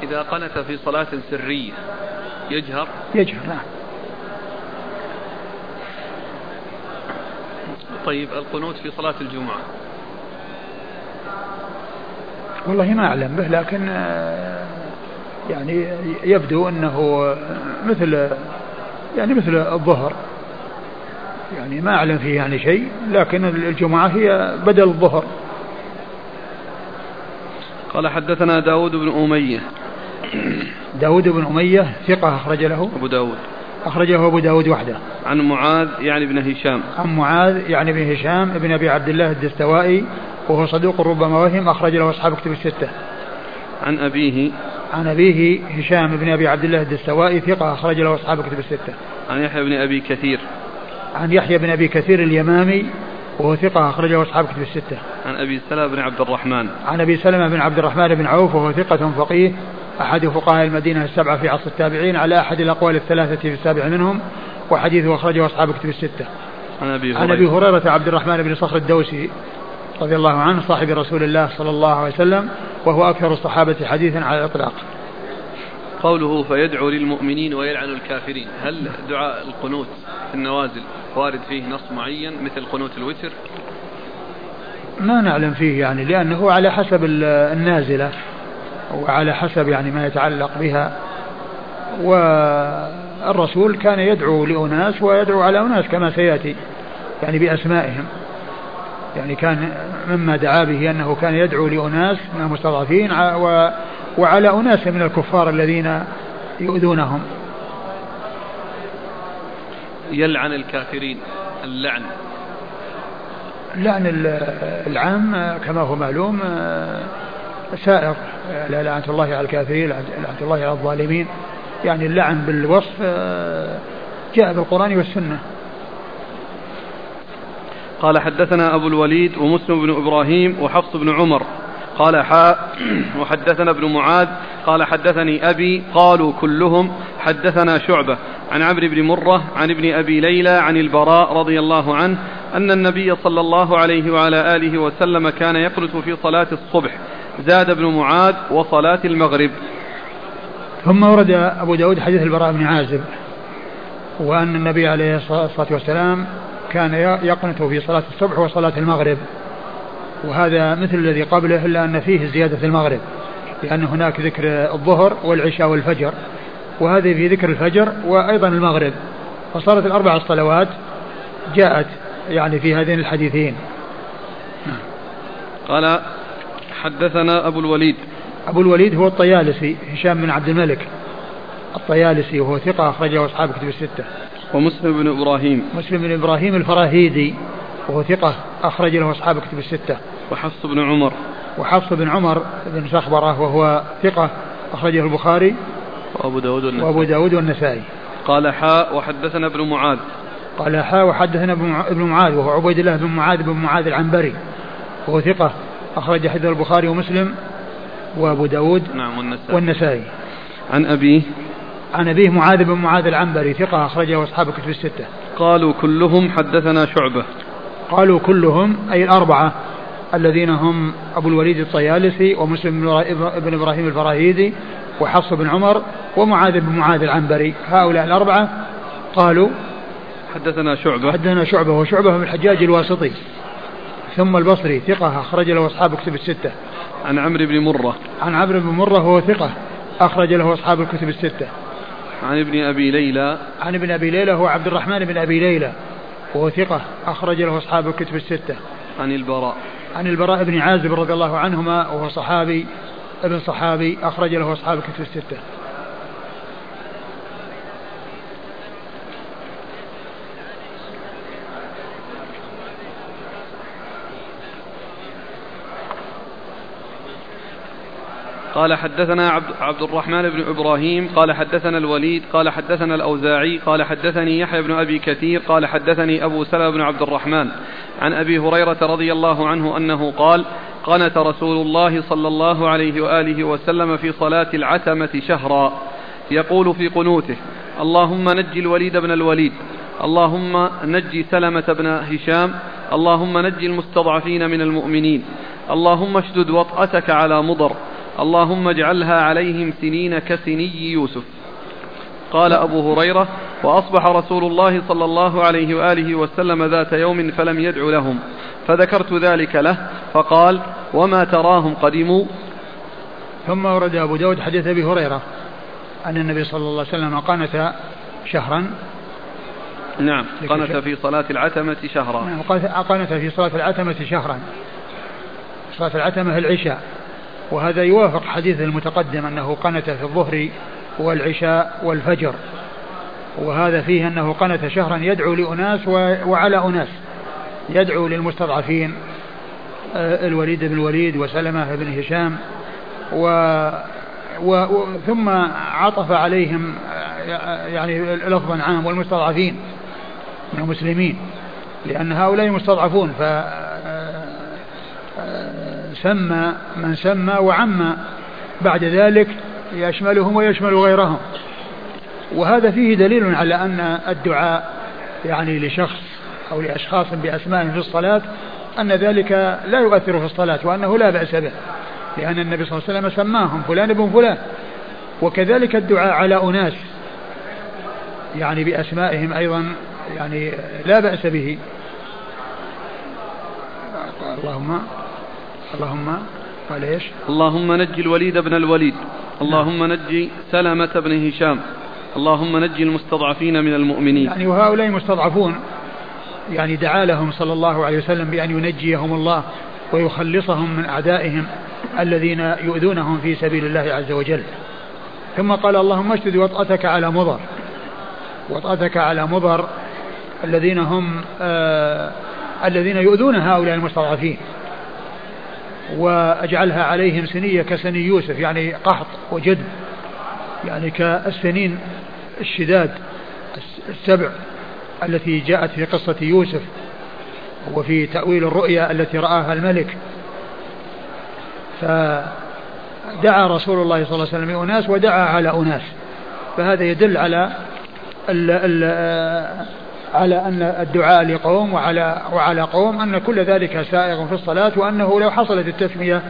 إذا قنت في صلاة سرية يجهر؟ يجهر نعم. طيب القنوت في صلاة الجمعة. والله ما أعلم به لكن آه، يعني يبدو أنه مثل يعني مثل الظهر. يعني ما أعلم فيه يعني شيء لكن الجمعة هي بدل الظهر. قال حدثنا داود بن أمية. داود بن أمية ثقة أخرج له؟ أبو داود. أخرجه أبو داود وحده. عن معاذ يعني بن هشام. عن معاذ يعني بن هشام بن أبي عبد الله الدستوائي وهو صدوق ربما وهم أخرج له أصحاب كتب الستة. عن أبيه. عن أبيه هشام بن أبي عبد الله الدستوائي ثقة أخرج له أصحاب كتب الستة. عن يحيى بن أبي كثير. عن يحيى بن أبي كثير اليمامي وهو ثقة أخرجه أصحاب كتب الستة. عن أبي سلمة بن عبد الرحمن. عن أبي سلمة بن عبد الرحمن بن عوف وهو ثقة فقيه أحد فقهاء المدينة السبعة في عصر التابعين على أحد الأقوال الثلاثة في السابع منهم وحديثه أخرجه أصحاب كتب الستة. عن أبي عن أبي هريرة عبد الرحمن بن صخر الدوسي رضي الله عنه صاحب رسول الله صلى الله عليه وسلم وهو أكثر الصحابة حديثا على الإطلاق. قوله فيدعو للمؤمنين ويلعن الكافرين هل دعاء القنوت في النوازل وارد فيه نص معين مثل قنوت الوتر؟ ما نعلم فيه يعني لأنه على حسب النازلة وعلى حسب يعني ما يتعلق بها. والرسول كان يدعو لأناس ويدعو على أناس كما سيأتي يعني بأسمائهم. يعني كان مما دعا به أنه كان يدعو لأناس من المستضعفين وعلى أناس من الكفار الذين يؤذونهم. يلعن الكافرين اللعن. اللعن العام كما هو معلوم سائر لا لعنة الله على الكافرين لعنة الله على الظالمين. يعني اللعن بالوصف جاء بالقرآن والسنة. قال حدثنا أبو الوليد ومسلم بن إبراهيم وحفص بن عمر. قال حاء وحدثنا ابن معاذ قال حدثني أبي قالوا كلهم حدثنا شعبة عن عمرو بن مرة عن ابن أبي ليلى عن البراء رضي الله عنه أن النبي صلى الله عليه وعلى آله وسلم كان يقنت في صلاة الصبح زاد بن معاذ وصلاة المغرب. ثم ورد أبو داود حديث البراء بن عازب وأن النبي عليه الصلاة والسلام كان يقنت في صلاة الصبح وصلاة المغرب. وهذا مثل الذي قبله إلا أن فيه زيادة المغرب لأن هناك ذكر الظهر والعشاء والفجر وهذه في ذكر الفجر وأيضا المغرب. فصارت الأربع الصلوات جاءت يعني في هذين الحديثين. قال حدثنا أبو الوليد. أبو الوليد هو الطيالسي هشام بن عبد الملك الطيالسي وهو ثقة أخرجه أصحاب كتب الستة. ومسلم بن إبراهيم. مسلم بن إبراهيم الفراهيدي. وهو ثقة أخرج له أصحاب كتب الستة. وحفص بن عمر. وحفص بن عمر بن سخبرة وهو ثقة أخرجه البخاري وأبو داود والنسائي. وأبو داود والنسائي. قال حاء وحدثنا ابن معاذ. قال حاء وحدثنا ابن معاذ وهو عبيد الله بن معاذ بن معاذ العنبري. وهو ثقة أخرج حديث البخاري ومسلم وأبو داود نعم والنسائي, والنسائي. عن أبيه. عن أبيه معاذ بن معاذ العنبري ثقة أخرجه أصحاب الكتب الستة. قالوا كلهم حدثنا شعبة. قالوا كلهم أي الأربعة الذين هم أبو الوليد الطيالسي ومسلم بن إبراهيم الفراهيدي وحفص بن عمر ومعاذ بن معاذ العنبري. هؤلاء الأربعة قالوا حدثنا شعبة. حدثنا شعبة وشعبة بن الحجاج الواسطي. ثم البصري ثقة أخرج له أصحاب كتب الستة. عن عمرو بن مرة. عن عمرو بن مرة هو ثقة أخرج له أصحاب الكتب الستة. عن ابن أبي ليلى. عن ابن أبي ليلى هو عبد الرحمن بن أبي ليلى. وهو ثقة أخرج له أصحاب الكتب الستة. عن البراء. عن البراء بن عازب رضي الله عنهما وهو صحابي ابن صحابي أخرج له أصحاب الكتب الستة. قال حدثنا عبد, الرحمن بن إبراهيم قال حدثنا الوليد قال حدثنا الأوزاعي قال حدثني يحيى بن أبي كثير قال حدثني أبو سلمة بن عبد الرحمن عن أبي هريرة رضي الله عنه أنه قال قنت رسول الله صلى الله عليه وآله وسلم في صلاة العتمة شهرا يقول في قنوته اللهم نج الوليد بن الوليد اللهم نج سلمة بن هشام اللهم نج المستضعفين من المؤمنين اللهم اشدد وطأتك على مضر اللهم اجعلها عليهم سنين كسني يوسف. قال أبو هريرة وأصبح رسول الله صلى الله عليه وآله وسلم ذات يوم فلم يدع لهم فذكرت ذلك له فقال وما تراهم قدموا ثم ورد أبو داود حديث أبي هريرة أن النبي صلى الله عليه وسلم قانت شهرا. نعم قنت في صلاة العتمة شهرا. نعم قنت في صلاة العتمة شهرا. صلاة العتمة العشاء. وهذا يوافق حديث المتقدم أنه قنت في الظهر والعشاء والفجر. وهذا فيه أنه قنت شهرا يدعو لأناس وعلى أناس. يدعو للمستضعفين آه، الوليد بن الوليد وسلمة بن هشام و و ثم عطف عليهم آه، يعني لفظا عام والمستضعفين من المسلمين لأن هؤلاء مستضعفون ف سمى من سمى وعم. بعد ذلك يشملهم ويشمل غيرهم. وهذا فيه دليل على أن الدعاء يعني لشخص أو لأشخاص بأسماء في الصلاة أن ذلك لا يؤثر في الصلاة وأنه لا بأس به. لأن النبي صلى الله عليه وسلم سماهم فلان ابن فلان. وكذلك الدعاء على أناس يعني بأسمائهم أيضا يعني لا بأس به. اللهم اللهم قال إيش؟ اللهم نجي الوليد بن الوليد. اللهم نجي سلمة بن هشام. اللهم نجي المستضعفين من المؤمنين. يعني وهؤلاء مستضعفون يعني دعا لهم صلى الله عليه وسلم بأن ينجيهم الله ويخلصهم من أعدائهم الذين يؤذونهم في سبيل الله عز وجل. ثم قال اللهم اشدد وطأتك على مضر. وطأتك على مضر الذين هم آه الذين يؤذون هؤلاء المستضعفين. وأجعلها عليهم سنية كسني يوسف يعني قحط وجد يعني كالسنين الشداد السبع التي جاءت في قصة يوسف وفي تأويل الرؤيا التي رآها الملك. فدعا رسول الله صلى الله عليه وسلم أناس ودعا على أناس. فهذا يدل على ال ال على أن الدعاء لقوم وعلى وعلى قوم أن كل ذلك سائغ في الصلاة وأنه لو حصلت التسمية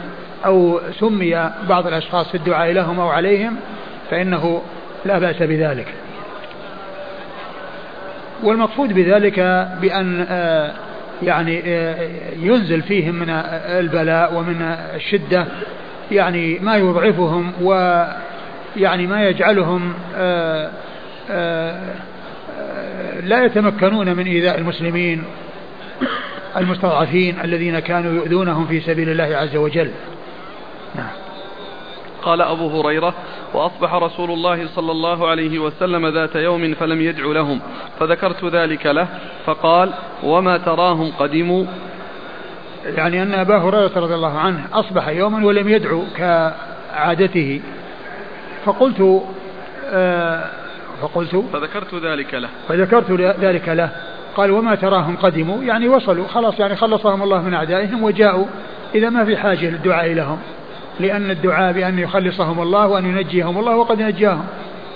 أو سمي بعض الأشخاص في الدعاء لهم أو عليهم فإنه لا بأس بذلك. والمقصود بذلك بأن آه، يعني آه، ينزل فيهم من البلاء ومن الشدة يعني ما يضعفهم ويعني ما يجعلهم آه، لا يتمكنون من إيذاء المسلمين المستضعفين الذين كانوا يؤذونهم في سبيل الله عز وجل. نعم. قال أبو هريرة وأصبح رسول الله صلى الله عليه وسلم ذات يوم فلم يدع لهم فذكرت ذلك له فقال وما تراهم قدموا؟ يعني أن أبا هريرة رضي الله عنه أصبح يوما ولم يدعو كعادته فقلت آه فقلت فذكرت ذلك له. فذكرت ذلك له. قال وما تراهم قدموا؟ يعني وصلوا. خلاص يعني خلصهم الله من أعدائهم وجاءوا. إذا ما في حاجة للدعاء لهم. لأن الدعاء بأن يخلصهم الله وأن ينجيهم الله وقد نجاهم.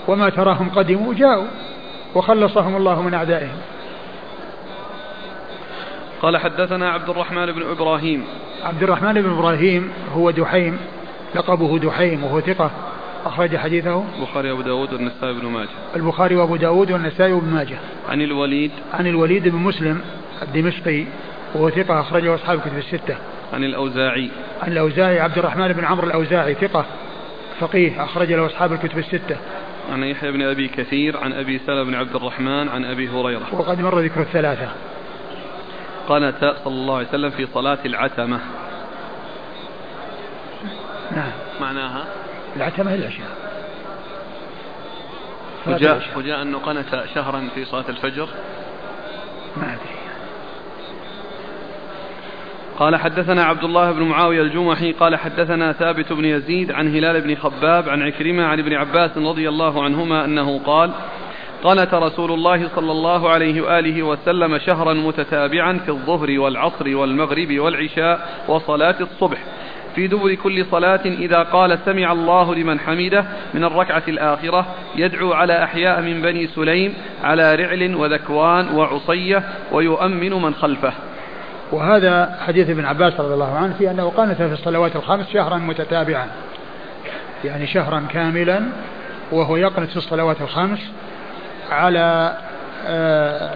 وما تراهم قدموا؟ جاءوا. وخلصهم الله من أعدائهم. قال حدثنا عبد الرحمن بن إبراهيم. عبد الرحمن بن إبراهيم هو دحيم لقبه دحيم وهو ثقة. أخرج حديثه البخاري وأبو داود والنسائي بن ماجه. البخاري وأبو داود والنسائي بن ماجه. عن الوليد. عن الوليد بن مسلم الدمشقي وهو ثقة أخرجه أصحاب الكتب الستة. عن الأوزاعي. عن الأوزاعي عبد الرحمن بن عمرو الأوزاعي ثقة فقيه أخرج له أصحاب الكتب الستة. عن يحيى بن أبي كثير عن أبي سلمة بن عبد الرحمن عن أبي هريرة. وقد مر ذكر الثلاثة. قنت صلى الله عليه وسلم في صلاة العتمة. نعم. معناها؟ العتمة العشاء وجاء, وجاء أنه قنت شهرا في صلاة الفجر. ما أدري. قال حدثنا عبد الله بن معاوية الجمحي قال حدثنا ثابت بن يزيد عن هلال بن خباب عن عكرمة عن ابن عباس رضي الله عنهما أنه قال قنت رسول الله صلى الله عليه وآله وسلم شهرا متتابعا في الظهر والعصر والمغرب والعشاء وصلاة الصبح. في دبر كل صلاة إذا قال سمع الله لمن حمده من الركعة الآخرة يدعو على أحياء من بني سليم على رعل وذكوان وعصية ويؤمن من خلفه. وهذا حديث ابن عباس رضي الله عنه في أنه قانت في الصلوات الخمس شهرا متتابعا. يعني شهرا كاملا وهو يقنت في الصلوات الخمس على آه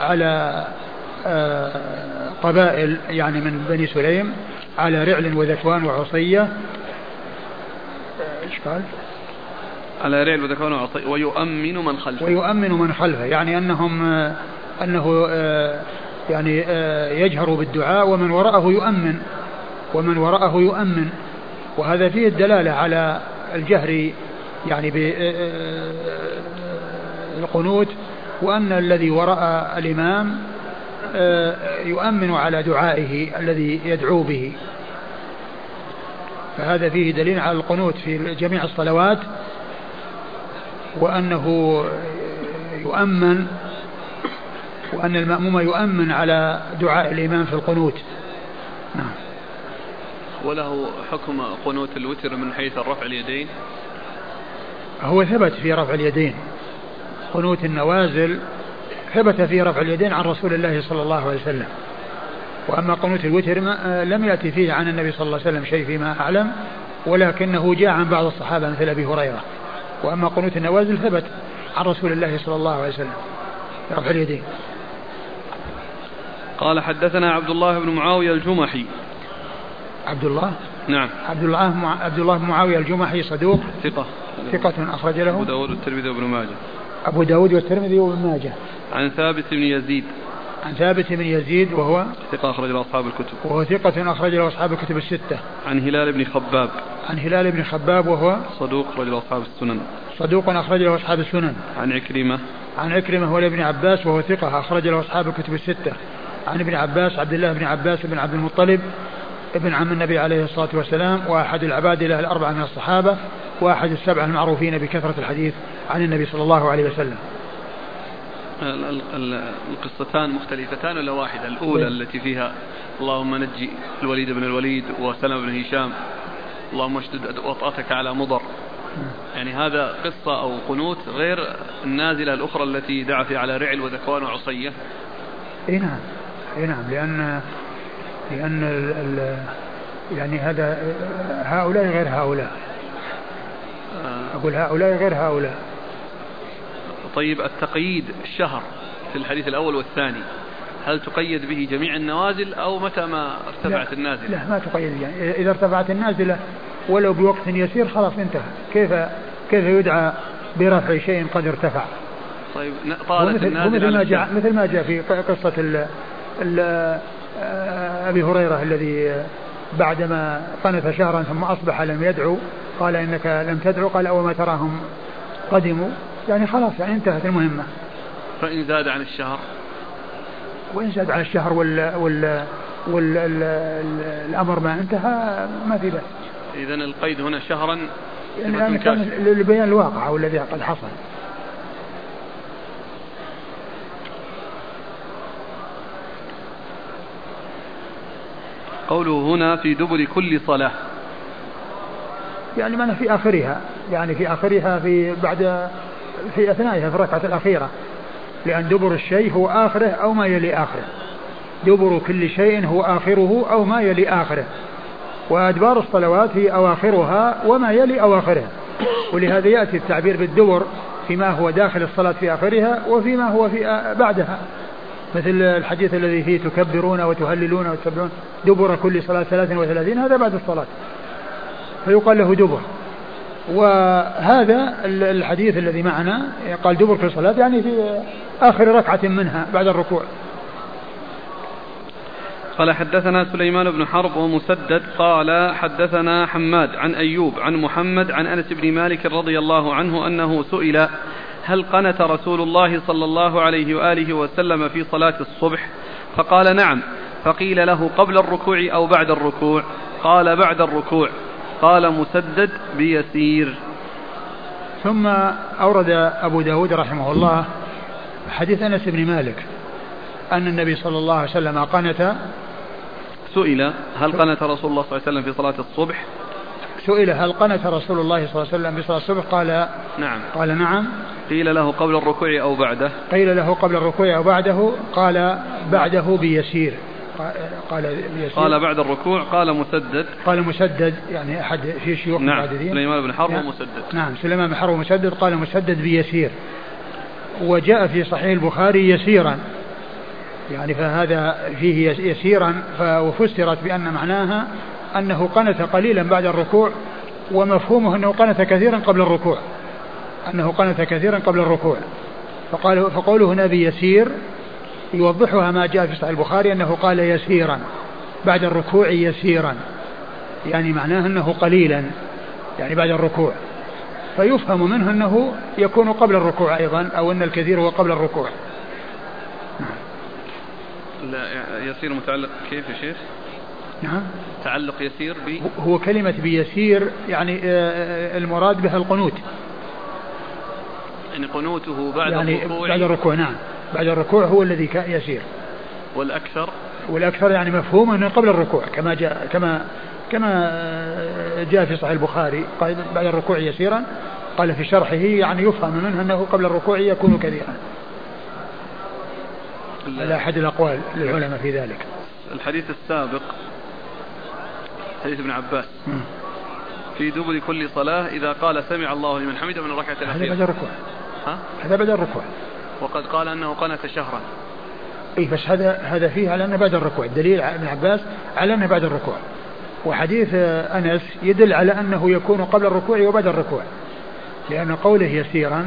على آه قبائل يعني من بني سليم على رعل وذكوان وعصية. إيش قال؟ على رعل وذكوان وعصية. ويؤمن من خلفه. ويؤمن من خلفه. يعني أنهم آه، أنه آه، يعني آه، يجهر بالدعاء ومن وراءه يؤمن. ومن وراءه يؤمن. وهذا فيه الدلالة على الجهر يعني بالقنوت وأن الذي وراء الإمام آه، يؤمن على دعائه الذي يدعو به. فهذا فيه دليل على القنوت في جميع الصلوات وأنه يؤمن وأن المأموم يؤمن على دعاء الإمام في القنوت. نعم. وله حكم قنوت الوتر من حيث رفع اليدين؟ هو ثبت في رفع اليدين. قنوت النوازل ثبت في رفع اليدين عن رسول الله صلى الله عليه وسلم. وأما قنوت الوتر لم يأتي فيه عن النبي صلى الله عليه وسلم شيء فيما أعلم ولكنه جاء عن بعض الصحابة مثل أبي هريرة. وأما قنوت النوازل ثبت عن رسول الله صلى الله عليه وسلم. رفع اليدين. قال حدثنا عبد الله بن معاوية الجمحي. عبد الله؟ نعم. عبد الله مع... عبد الله بن معاوية الجمحي صدوق ثقة. ثقة أخرج أبو له داود والترمذي وابن ماجه. أبو داود والترمذي وابن ماجه. عن ثابت بن يزيد. عن ثابت بن يزيد وهو ثقة أخرج له أصحاب الكتب. وهو ثقة أخرج له أصحاب الكتب الستة. عن هلال بن خباب. عن هلال بن خباب وهو صدوق أخرج له أصحاب السنن. صدوق أخرج له أصحاب السنن. عن عكرمة. عن عكرمة هو ابن عباس وهو ثقة أخرج له أصحاب الكتب الستة. عن ابن عباس عبد الله بن عباس بن عبد المطلب ابن عم النبي عليه الصلاة والسلام وأحد العباد له الأربعة من الصحابة وأحد السبعة المعروفين بكثرة الحديث. عن النبي صلى الله عليه وسلم. ال- ال- ال- القصتان مختلفتان ولا واحدة؟ الأولى. التي فيها اللهم نجي الوليد بن الوليد وسلمة بن هشام اللهم اشدد وطأتك على مضر. يعني هذا قصة أو قنوت غير النازلة الأخرى التي دعا على رعل وذكوان وعصية. إي نعم إي نعم لأن لأن ال ال يعني هذا هؤلاء غير هؤلاء. آه، أقول هؤلاء غير هؤلاء. طيب التقييد الشهر في الحديث الأول والثاني. هل تقيد به جميع النوازل أو متى ما ارتفعت لا- النازلة؟ لا ما تقيد يعني إذا ارتفعت النازلة ولو بوقت يسير خلاص انتهى. كيف كيف يدعى برفع شيء قد ارتفع؟ طيب طالت النازلة مثل ما جاء. مثل ما جاء في قصة ال ال أبي هريرة الذي بعدما قنت شهرا ثم أصبح لم يدعو قال إنك لم تدعو قال أو ما تراهم قدموا؟ يعني خلاص يعني انتهت المهمة. فإن زاد عن الشهر؟ وإن زاد على الشهر وال وال وال ال- ال- الأمر ما انتهى ما في بأس. إذا القيد هنا شهرا يعني الآن كان. لبيان الواقع أو الذي قد حصل. قوله هنا في دبر كل صلاة. يعني معنى في آخرها يعني في آخرها في بعد في أثنائها في الركعة الأخيرة لأن دبر الشيء هو آخره أو ما يلي آخره. دبر كل شيء هو آخره أو ما يلي آخره. وأدبار الصلوات هي أواخرها وما يلي أواخرها. ولهذا يأتي التعبير بالدبر فيما هو داخل الصلاة في آخرها وفيما هو في بعدها. مثل الحديث الذي فيه تكبرون وتهللون وتسبحون دبر كل صلاة 33 هذا بعد الصلاة. فيقال له دبر. وهذا ال- الحديث الذي معنا قال دبر في الصلاة يعني في آخر ركعة منها بعد الركوع. قال حدثنا سليمان بن حرب ومسدد قال حدثنا حماد عن أيوب عن محمد عن أنس بن مالك رضي الله عنه أنه سئل هل قنت رسول الله صلى الله عليه وآله وسلم في صلاة الصبح؟ فقال نعم فقيل له قبل الركوع أو بعد الركوع؟ قال بعد الركوع. قال مسدد بيسير. ثم أورد أبو داود رحمه الله حديث أنس بن مالك أن النبي صلى الله عليه وسلم قنت سئل هل قنت رسول الله صلى الله عليه وسلم في صلاة الصبح؟ سئل هل قنت رسول الله صلى الله عليه وسلم بصلاة الصبح؟ قال نعم. قال نعم. قيل له قبل الركوع أو بعده؟ قيل له قبل الركوع أو بعده؟ قال بعده بيسير. قال بيسير قال بعد الركوع قال مسدد. قال مسدد يعني أحد في شيوخ نعم المعددين سليمان بن حرب نعم. ومسدد. نعم سليمان بن حرب ومسدد قال مسدد بيسير. وجاء في صحيح البخاري يسيرا. يعني فهذا فيه يس- يسيرا وفسرت بأن معناها أنه قنت قليلا بعد الركوع ومفهومه أنه قنت كثيرا قبل الركوع. أنه قنت كثيرا قبل الركوع. فقال فقوله هنا بيسير يوضحها ما جاء في صحيح البخاري أنه قال يسيرا بعد الركوع يسيرا. يعني معناه أنه قليلا يعني بعد الركوع. فيفهم منه أنه يكون قبل الركوع أيضا أو أن الكثير هو قبل الركوع. لا يسير متعلق كيف يا شيخ؟ نعم. تعلق يسير ب؟ هو كلمة بيسير يعني آه، المراد بها القنوت. يعني قنوته بعد يعني الركوع. بعد الركوع نعم. بعد الركوع هو الذي يسير. والأكثر؟ والأكثر يعني مفهوم أنه قبل الركوع كما جاء كما كما آه، جاء في صحيح البخاري قال بعد الركوع يسيرا قال في شرحه يعني يفهم منه أنه قبل الركوع يكون كثيرا على أحد الأقوال للعلماء في ذلك. الحديث السابق حديث ابن عباس. في دبر كل صلاة إذا قال سمع الله لمن حمده من الركعة هذا بعد الأخيرة الركوع. ها؟ هذا بعد الركوع. وقد قال أنه قنت شهرا. اي بس هذا هذا فيه على أنه بعد الركوع. الدليل ابن عباس على أنه بعد الركوع. وحديث أنس يدل على أنه يكون قبل الركوع وبعد الركوع. لأن قوله يسيرا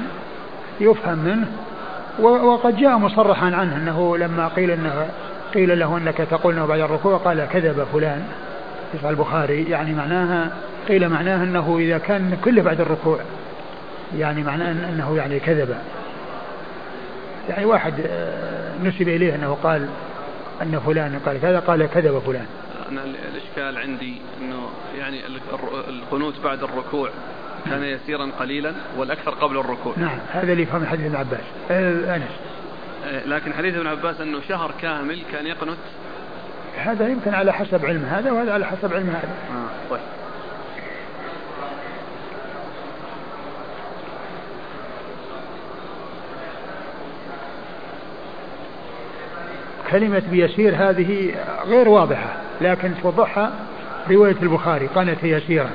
يفهم منه وقد جاء مصرحا عنه أنه لما قيل انه قيل له أنك تقول أنه بعد الركوع قال كذب فلان. صحيح البخاري. يعني معناها قيل معناها أنه إذا كان كله بعد الركوع يعني معناه أنه يعني كذب. يعني واحد آه، نسب إليه أنه قال أن فلان قال كذا قال كذب فلان أنا الإشكال عندي إنه يعني القنوت بعد الركوع كان يسيرا قليلا والأكثر قبل الركوع. نعم هذا اللي يفهم حديث ابن عباس. آه، أنس. آه، لكن حديث ابن عباس إنه شهر كامل كان يقنت. هذا يمكن على حسب علم هذا وهذا على حسب علم هذا. آه طيب. كلمة بيسير هذه غير واضحة لكن توضحها رواية البخاري قنت يسيرا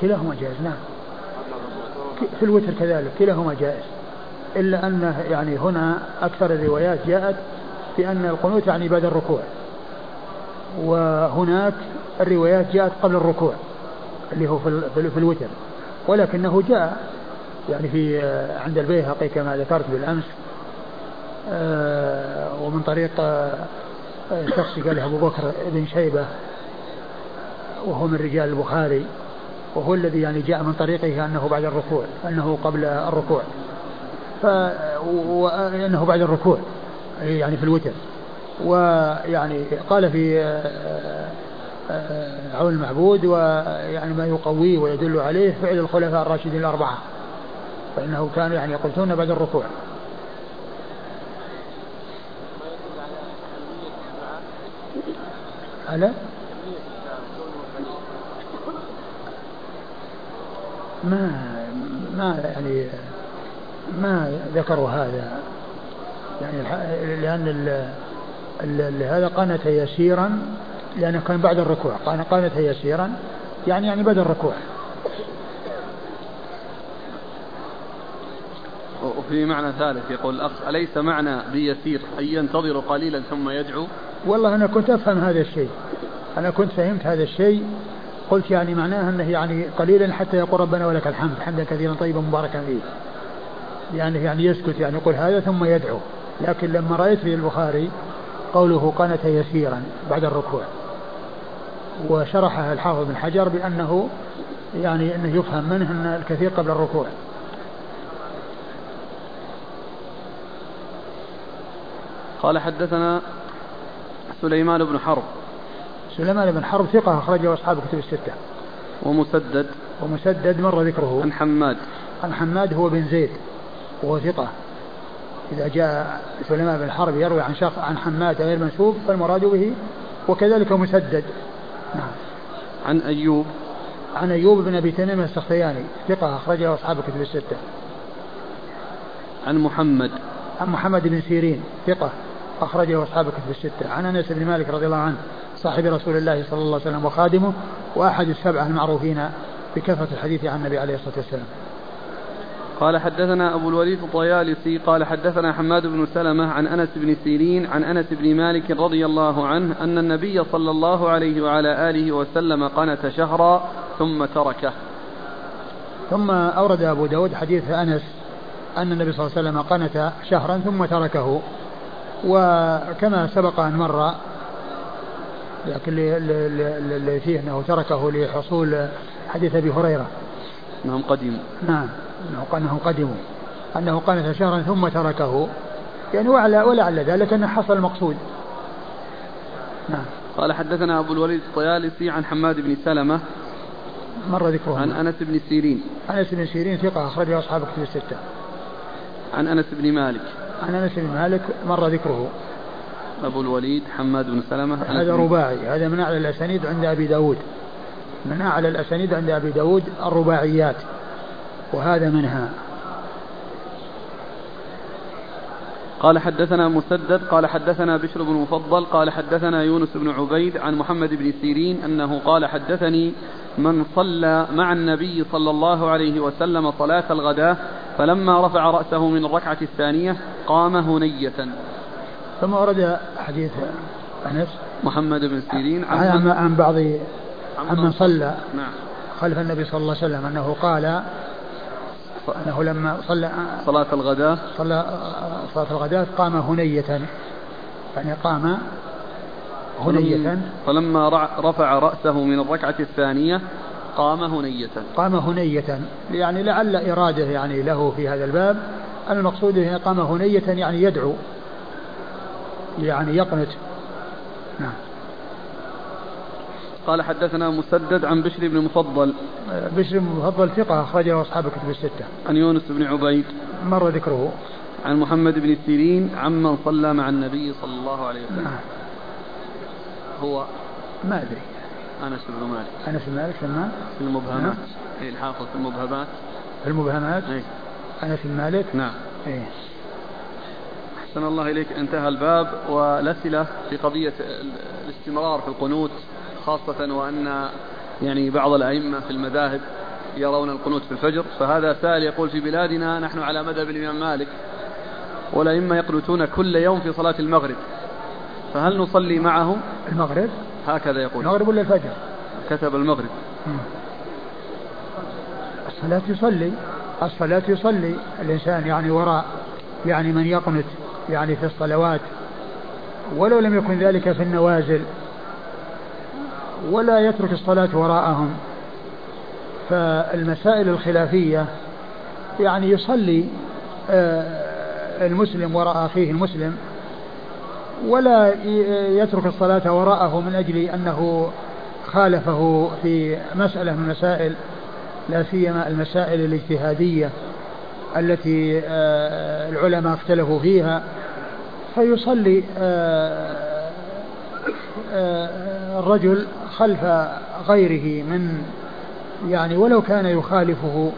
كلاهما جائز نعم. في الوتر كذلك كلاهما جائز. إلا أنه يعني هنا أكثر الروايات جاءت بأن القنوت يعني بعد الركوع. وهناك الروايات جاءت قبل الركوع اللي هو في الوتر. ولكنه جاء يعني في عند البيهقي كما ذكرت بالأمس آه، ومن طريق آه، شخص قال أبو بكر بن شيبة وهو من رجال البخاري وهو الذي يعني جاء من طريقه أنه بعد الركوع أنه قبل الركوع وأنه بعد الركوع يعني في الوتر. ويعني قال في آه، آه، عون المعبود ويعني ما يقويه ويدل عليه فعل الخلفاء الراشدين الأربعة. فإنه كانوا يعني يقولون بعد الركوع. على ما ما يعني ما ذكروا هذا. يعني لأن ال هذا قنت يسيرا لأنه كان بعد الركوع. قال قنت يسيرا يعني يعني بعد الركوع. وفي معنى ثالث يقول الأخ أليس معنى بيسير أن ينتظر قليلا ثم يدعو؟ والله أنا كنت أفهم هذا الشيء. أنا كنت فهمت هذا الشيء. قلت يعني معناه أنه يعني قليلا حتى يقول ربنا ولك الحمد حمدا كثيرا طيبا مباركا فيه يعني يعني يسكت يعني يقول هذا ثم يدعو. لكن لما رأيت في البخاري قوله قنت يسيرا بعد الركوع وشرحها الحافظ بن حجر بأنه يعني أنه يفهم منه أن الكثير قبل الركوع. قال حدثنا سليمان بن حرب. سليمان بن حرب ثقة أخرجه أصحاب كتب الستة. ومسدد. ومسدد مر ذكره. عن حماد. عن حماد هو بن زيد وهو ثقة. إذا جاء سليمان بن حرب يروي عن شخص عن حماد غير منسوب فالمراد به وكذلك مسدد. نعم. عن أيوب. عن أيوب بن أبي تميم السختياني ثقة أخرجه أصحاب الكتب الستة. عن محمد. عن محمد بن سيرين ثقة. أخرجه أصحاب الكتب الستة. عن أنس بن مالك رضي الله عنه صاحب رسول الله صلى الله عليه وسلم وخادمه وأحد السبعة المعروفين بكثرة الحديث عن النبي عليه الصلاة والسلام. قال حدثنا أبو الوليد الطيالسي قال حدثنا حماد بن سلمة عن أنس بن سيرين عن أنس بن مالك رضي الله عنه أن النبي صلى الله عليه وعلى آله وسلم قنت شهرا ثم تركه. ثم أورد أبو داود حديث أنس أن النبي صلى الله عليه وسلم قنت شهرا ثم تركه. وكما سبق أن مر لكن اللي فيه أنه تركه لحصول حديث أبي هريرة. أنهم قدموا. نعم أنهم قدموا. أنه قنت شهرا ثم تركه. يعني ولعل ذلك أنه حصل المقصود. نعم. قال حدثنا أبو الوليد الطيالسي عن حماد بن سلمة مر ذكره. عن أنس بن سيرين. أنس بن سيرين ثقة أخرجه أصحاب كتب الستة. عن أنس بن مالك. عن أنس بن مالك مر ذكره. أبو الوليد حماد بن سلمة هذا رباعي هذا من أعلى الأسانيد عند أبي داود. من أعلى الأسانيد عند أبي داود الرباعيات وهذا منها. قال حدثنا مسدد قال حدثنا بشر بن مفضل قال حدثنا يونس بن عبيد عن محمد بن سيرين أنه قال حدثني من صلى مع النبي صلى الله عليه وسلم صلاة الغداة فلما رفع رأسه من الركعة الثانية قام هنية. ثم ورد حديث أنس محمد بن سيرين عن, عن, عن بعض عمن صلى نعم. خلف النبي صلى الله عليه وسلم أنه قال أنه لما صلى صلاة الغداء صلى صلاة الغداة قام هنية. يعني قام هنية. فلما رفع رأسه من الركعة الثانية قام هنية. قام هنية. يعني لعل إرادة يعني له في هذا الباب. المقصود هي قام هنية يعني يدعو. يعني يقنت. نعم. قال حدثنا مسدد عن بشر بن مفضل. بشر بن مفضل ثقة أخرجه أصحاب الكتب الستة. عن يونس بن عبيد. مر ذكره. عن محمد بن سيرين عمن صلى مع النبي صلى الله عليه وسلم. نعم. هو ما أدري. أنس بن مالك. أنس بن مالك ثم في المبهمات. نعم. إيه الحافظ في المبهمات. في المبهمات. إيه؟ أنس بن مالك. نعم. إيه؟ أحسن الله إليك. انتهى الباب. والأسئلة في قضية الاستمرار في القنوت. خاصة وأن يعني بعض الأئمة في المذاهب يرون القنوت في الفجر فهذا سائل يقول في بلادنا نحن على مذهب الإمام مالك والأئمة يقنتون كل يوم في صلاة المغرب فهل نصلي معهم؟ المغرب؟ هكذا يقول. المغرب ولا الفجر؟ كتب المغرب. الصلاة يصلي الصلاة يصلي الإنسان يعني وراء يعني من يقنت يعني في الصلوات ولو لم يكن ذلك في النوازل ولا يترك الصلاة وراءهم. فالمسائل الخلافية يعني يصلي آه، المسلم وراء أخيه المسلم ولا يترك الصلاة وراءه من أجل أنه خالفه في مسألة من المسائل لا سيما المسائل الاجتهادية التي آه، العلماء اختلفوا فيها. فيصلي آه، الرجل خلف غيره من يعني ولو كان يخالفه